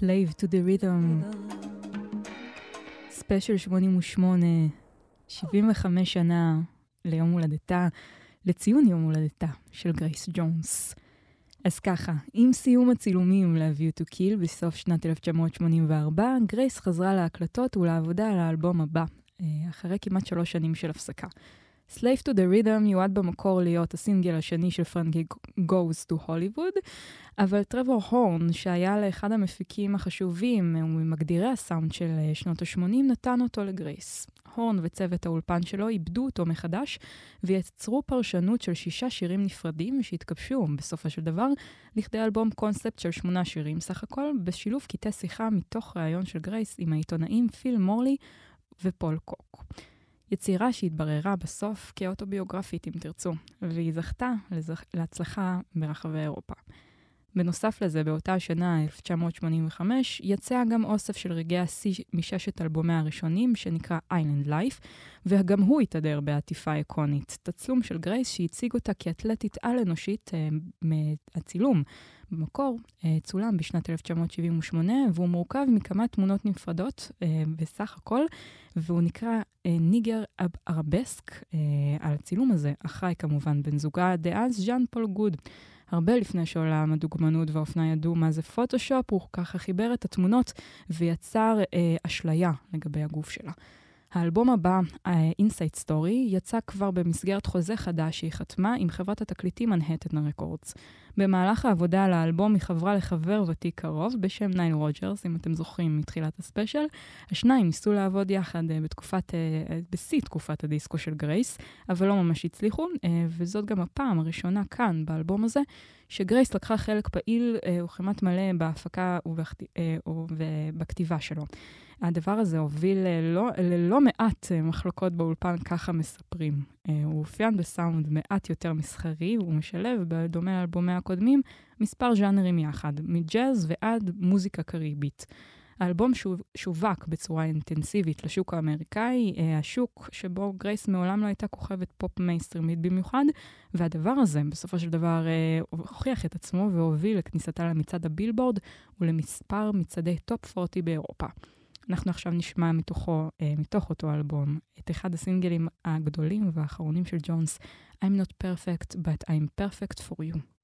Slave to the Rhythm, ספיישל 88, 75 שנה ליום הולדתה, לציון יום הולדתה של גרייס ג'ונס. אז ככה, עם סיום הצילומים ל-View to Kill בסוף שנת 1984, גרייס חזרה להקלטות ולעבודה על האלבום הבא, אה, אחרי כמעט שלוש שנים של הפסקה. Slave to the Rhythm יועד במקור להיות הסינגל השני של פרנקי Goes to Hollywood, אבל טרוור הורן, שהיה לאחד המפיקים החשובים וממגדירי הסאונד של אה, שנות ה-80, נתן אותו לגרייס. הורן וצוות האולפן שלו איבדו אותו מחדש, ויצרו פרשנות של שישה שירים נפרדים שהתגבשו בסופו של דבר לכדי אלבום קונספט של שמונה שירים סך הכל, בשילוב קטעי שיחה מתוך ראיון של גרייס עם העיתונאים פיל מורלי ופול קוק. יצירה שהתבררה בסוף כאוטוביוגרפית, אם תרצו, והיא זכתה לזכ... להצלחה ברחבי אירופה. בנוסף לזה, באותה השנה, 1985, יצא גם אוסף של רגעי השיא מששת אלבומיה הראשונים, שנקרא Island Life, וגם הוא התהדר בעטיפה איקונית. תצלום של גרייס שהציג אותה כאתלטית על-אנושית אה, מהצילום. במקור אה, צולם בשנת 1978, והוא מורכב מכמה תמונות נפרדות אה, בסך הכל, והוא נקרא אה, Nigger Arabesque. אה, על הצילום הזה אחראי כמובן בן זוגה דאז, ז'אן פול גוד. הרבה לפני שעולם הדוגמנות והאופנה ידעו מה זה פוטושופ, הוא ככה חיבר את התמונות ויצר אה, אשליה לגבי הגוף שלה. האלבום הבא, Inside uh, Story, יצא כבר במסגרת חוזה חדש שהיא חתמה עם חברת התקליטים מנהטן רקורדס. במהלך העבודה על האלבום היא חברה לחבר ותיק קרוב בשם נייל רוג'רס, אם אתם זוכרים מתחילת הספיישל. השניים ניסו לעבוד יחד uh, בתקופת, uh, בשיא תקופת הדיסקו של גרייס, אבל לא ממש הצליחו, וזאת גם הפעם הראשונה כאן באלבום הזה, שגרייס לקחה חלק פעיל וכמעט מלא בהפקה ובכת... ובכתיבה שלו. הדבר הזה הוביל ללא, ללא מעט אה, מחלוקות באולפן, ככה מספרים. אה, הוא אופיין בסאונד מעט יותר מסחרי, הוא משלב, בדומה לאלבומי הקודמים, מספר ז'אנרים יחד, מג'אז ועד מוזיקה קריבית. האלבום שווק בצורה אינטנסיבית לשוק האמריקאי, אה, השוק שבו גרייס מעולם לא הייתה כוכבת פופ מיינסטרימית במיוחד, והדבר הזה בסופו של דבר הוכיח את עצמו והוביל לכניסתה למצעד הבילבורד ולמספר מצעדי טופ 40 באירופה. אנחנו עכשיו נשמע מתוכו, אה, מתוך אותו אלבום, את אחד הסינגלים הגדולים והאחרונים של ג'ונס, I'm not perfect, but I'm perfect for you.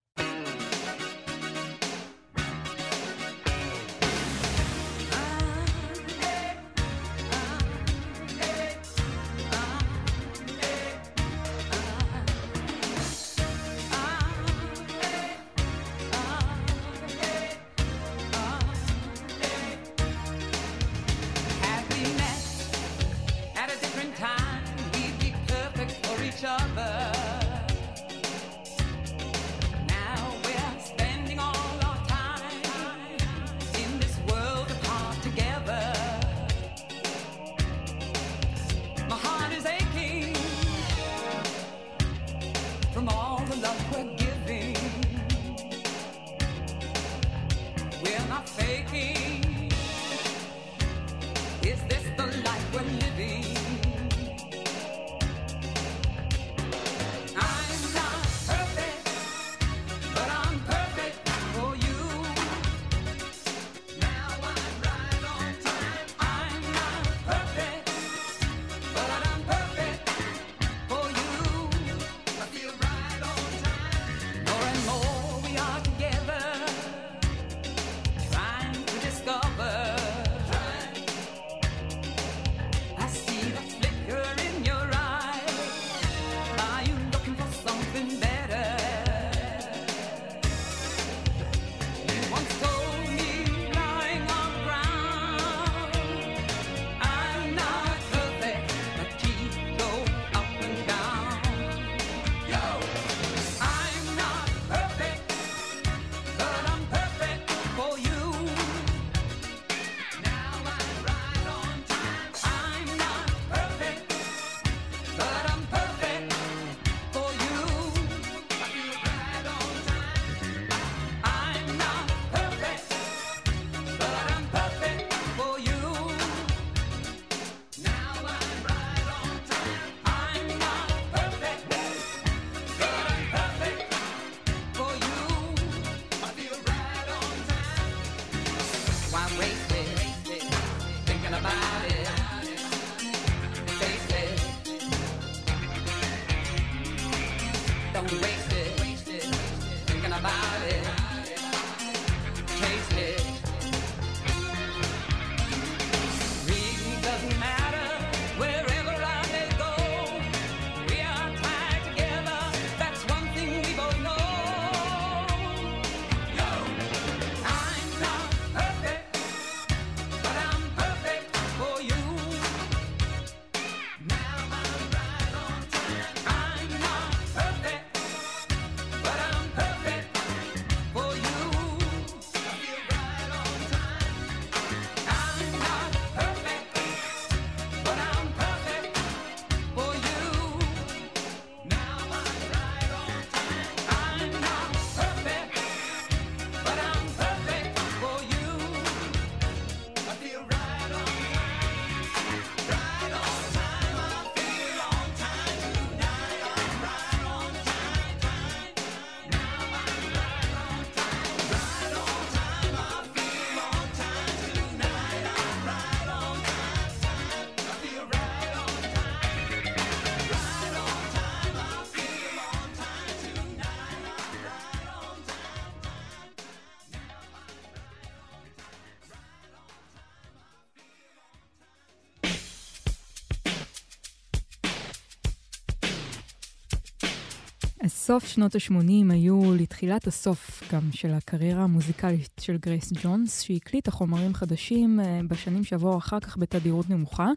אז סוף שנות ה-80 היו לתחילת הסוף גם של הקריירה המוזיקלית של גרייס ג'ונס, שהקליטה חומרים חדשים אה, בשנים שעברו אחר כך בתדירות נמוכה.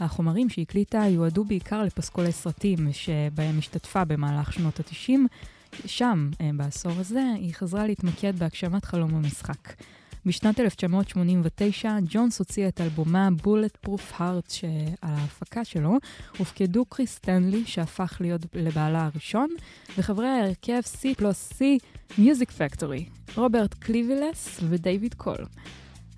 החומרים שהקליטה יועדו בעיקר לפסקולי סרטים שבהם השתתפה במהלך שנות ה-90. שם, אה, בעשור הזה, היא חזרה להתמקד בהגשמת חלום המשחק. בשנת 1989 ג'ונס הוציא את אלבומה בולט פרוף הארט על ההפקה שלו, הופקדו קריס סטנלי שהפך להיות לבעלה הראשון, וחברי ההרכב C plus C Music Factory, רוברט קליבילס ודייוויד קול.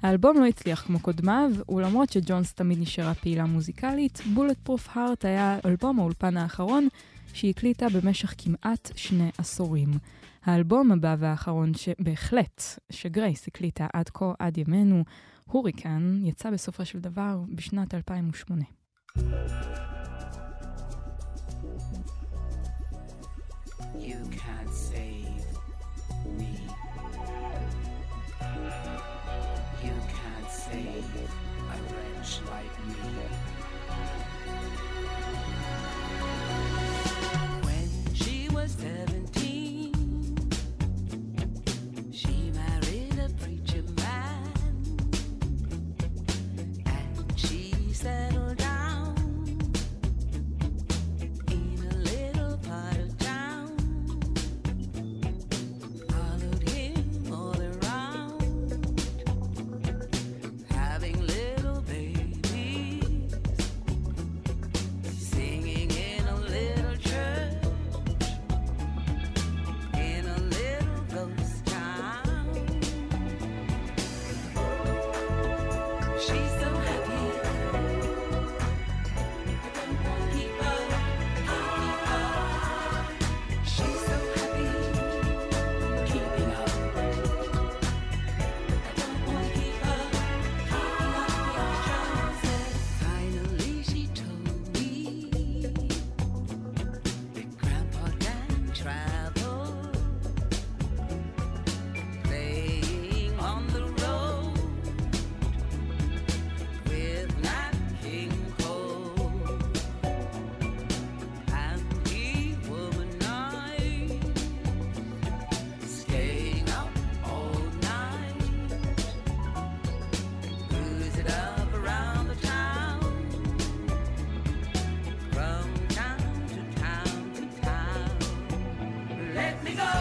האלבום לא הצליח כמו קודמיו, ולמרות שג'ונס תמיד נשארה פעילה מוזיקלית, Bulletproof Heart היה אלבום האולפן האחרון שהקליטה במשך כמעט שני עשורים. האלבום הבא והאחרון שבהחלט, שגרייס הקליטה עד כה, עד ימינו, הוריקן, יצא בסופו של דבר בשנת 2008. You can't say Let me go.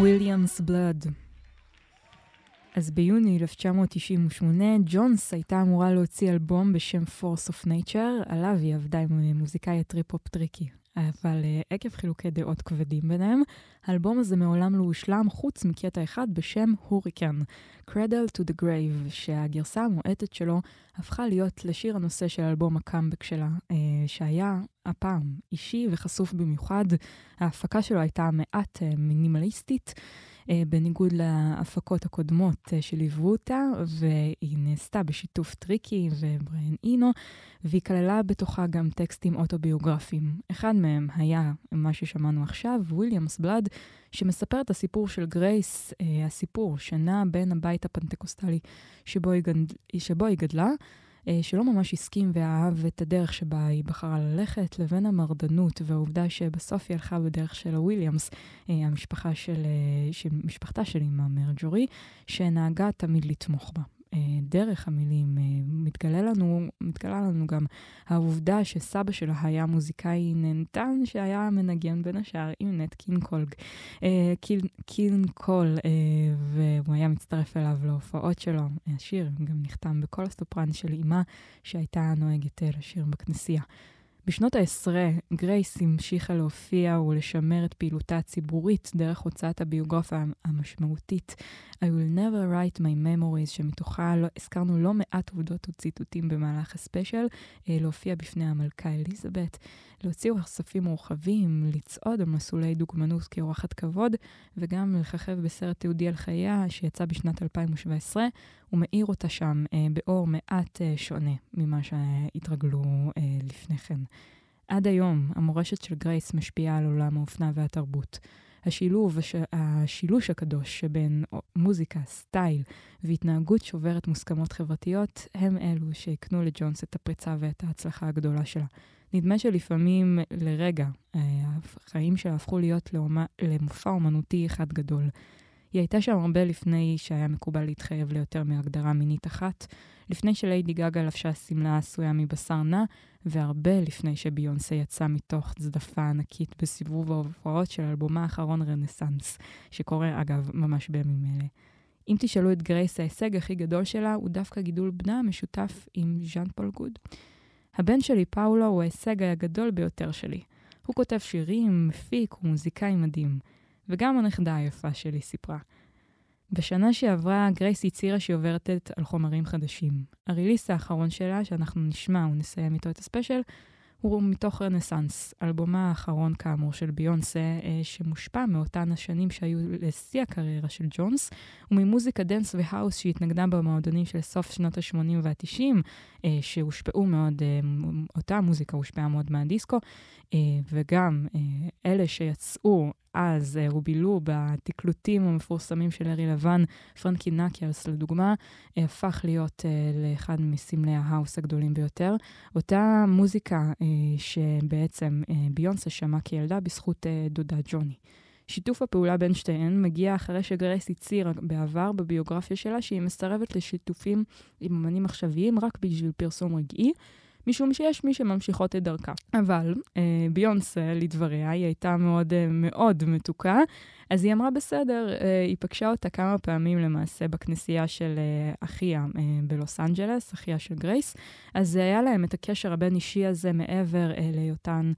Williams' Blood. אז ביוני 1998, ג'ונס הייתה אמורה להוציא אלבום בשם Force of Nature, עליו היא עבדה עם מוזיקאי הטריפ-הופ טריקי. אבל uh, עקב חילוקי דעות כבדים ביניהם, האלבום הזה מעולם לא הושלם חוץ מקטע אחד בשם Hurricane, Cradle to the Grave, שהגרסה המועטת שלו הפכה להיות לשיר הנושא של אלבום הקאמבק שלה, uh, שהיה הפעם אישי וחשוף במיוחד. ההפקה שלו הייתה מעט uh, מינימליסטית. אה, בניגוד להפקות הקודמות אה, שליוו אותה, והיא נעשתה בשיתוף טריקי ובריין אינו, והיא כללה בתוכה גם טקסטים אוטוביוגרפיים. אחד מהם היה מה ששמענו עכשיו, Williams' Blood, שמספר את הסיפור של גרייס, אה, הסיפור שנע בין הבית הפנטקוסטלי שבו היא, גד... שבו היא גדלה, שלא ממש הסכים ואהב את הדרך שבה היא בחרה ללכת, לבין המרדנות והעובדה שבסוף היא הלכה בדרך של הוויליאמס, אה, המשפחה של, אה, של משפחתה של אימה מרג'ורי, שנהגה תמיד לתמוך בה. אה, דרך המילים אה, מתגלה לנו, מתגלה לנו גם העובדה שסבא שלה היה מוזיקאי נהנתן שהיה מנגן בין השאר עם נט קינג קול, קינג, קינג קול, אה, והוא היה מצטרף אליו להופעות שלו. השיר גם נחתם בכל הסופרן של אימה שהייתה נוהגת לשיר בכנסייה. בשנות העשרה, גרייס המשיכה להופיע ולשמר את פעילותה הציבורית דרך הוצאת הביוגרפיה המשמעותית I will never write my memories, שמתוכה לא, הזכרנו לא מעט עובדות וציטוטים במהלך הספיישל, אה, להופיע בפני המלכה אליזבת, להוציא כספים מורחבים, לצעוד על מסלולי דוגמנות כאורחת כבוד, וגם לככב בסרט תיעודי על חייה שיצא בשנת 2017, ומאיר אותה שם אה, באור מעט אה, שונה ממה שהתרגלו לפני כן. עד היום המורשת של גרייס משפיעה על עולם האופנה והתרבות. השילוב, הש... השילוש הקדוש שבין מוזיקה, סטייל והתנהגות שוברת מוסכמות חברתיות, הם אלו שהקנו לג'ונס את הפריצה ואת ההצלחה הגדולה שלה. נדמה שלפעמים לרגע החיים שלה הפכו להיות לאומה, למופע אומנותי אחד גדול. היא הייתה שם הרבה לפני שהיה מקובל להתחייב ליותר מהגדרה מינית אחת, לפני שליידי גגה לבשה שמלה עשויה מבשר נא, והרבה לפני שביונסה יצאה מתוך צדפה ענקית בסיבוב ההופעות של אלבומה האחרון רנסאנס, שקורה אגב ממש בימים אלה. אם תשאלו את גרייס, ההישג הכי גדול שלה הוא דווקא גידול בנה המשותף עם ז'אן פול גוד. הבן שלי, פאולו, הוא ההישג הגדול ביותר שלי. הוא כותב שירים, מפיק, הוא מוזיקאי מדהים. וגם הנכדה היפה שלי סיפרה. בשנה שעברה גרייס הצהירה שהיא עוברת על חומרים חדשים. ה release האחרון שלה, שאנחנו נשמע ונסיים איתו את הספיישל, הוא מתוך רנסאנס, אלבומה האחרון כאמור של ביונסה, אה, שמושפע מאותן השנים שהיו לשיא הקריירה של ג'ונס, וממוזיקה דנס והאוס שהתנגנה במועדונים של סוף שנות ה-80 וה-90, אה, שהושפעו מאוד, אה, אותה המוזיקה הושפעה מאוד מהדיסקו, וגם אלה שיצאו אז אה, ובילו בתקלוטים המפורסמים של ארי לבן, פרנקי נקיארס לדוגמה, אה, הפך להיות אה, לאחד מסמלי ההאוס הגדולים ביותר. אותה מוזיקה שבעצם ביונסה שמעה כילדה בזכות דודה ג'וני. שיתוף הפעולה בין שתיהן מגיע אחרי שגרייס הצהירה בעבר בביוגרפיה שלה שהיא מסרבת לשיתופים עם אמנים עכשוויים רק בשביל פרסום רגעי, משום שיש מי שממשיכות את דרכה. אבל אה, ביונסה, לדבריה, היא הייתה מאוד אה, מאוד מתוקה, אז היא אמרה בסדר, אה, היא פגשה אותה כמה פעמים למעשה בכנסייה של אה, אחיה אה, בלוס אנג'לס, אחיה של גרייס, אז היה להם את הקשר הבין-אישי הזה מעבר להיותן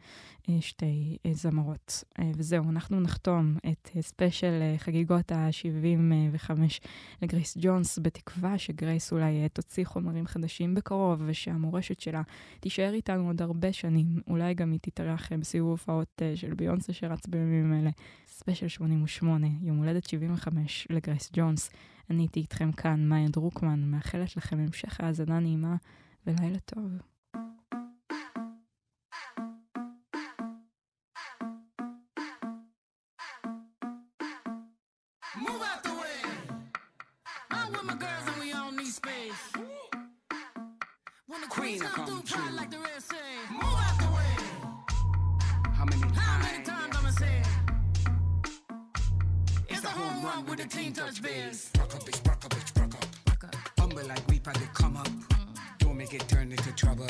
שתי זמרות. וזהו, אנחנו נחתום את ספיישל חגיגות ה-75 לגרייס ג'ונס, בתקווה שגרייס אולי תוציא חומרים חדשים בקרוב, ושהמורשת שלה תישאר איתנו עוד הרבה שנים. אולי גם היא תתארח בסיבוב הופעות של ביונסה שרץ בימים אלה. ספיישל 88, יום הולדת 75 לגרייס ג'ונס. אני הייתי איתכם כאן, מאיה דרוקמן, מאחלת לכם המשך האזנה נעימה ולילה טוב. Queen come come through, like the rest say. A run with the team touch bears. Rock up, bitch, rock up, bitch, rock up. Humble like we they come up. Don't make it turn into trouble.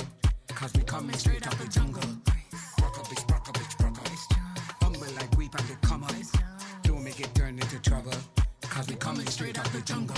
Cause we coming straight out the jungle. Rock up, bitch, rock up, bitch, rock up. Humble like we they come up. Don't make it turn into trouble. Cause we coming straight out the jungle.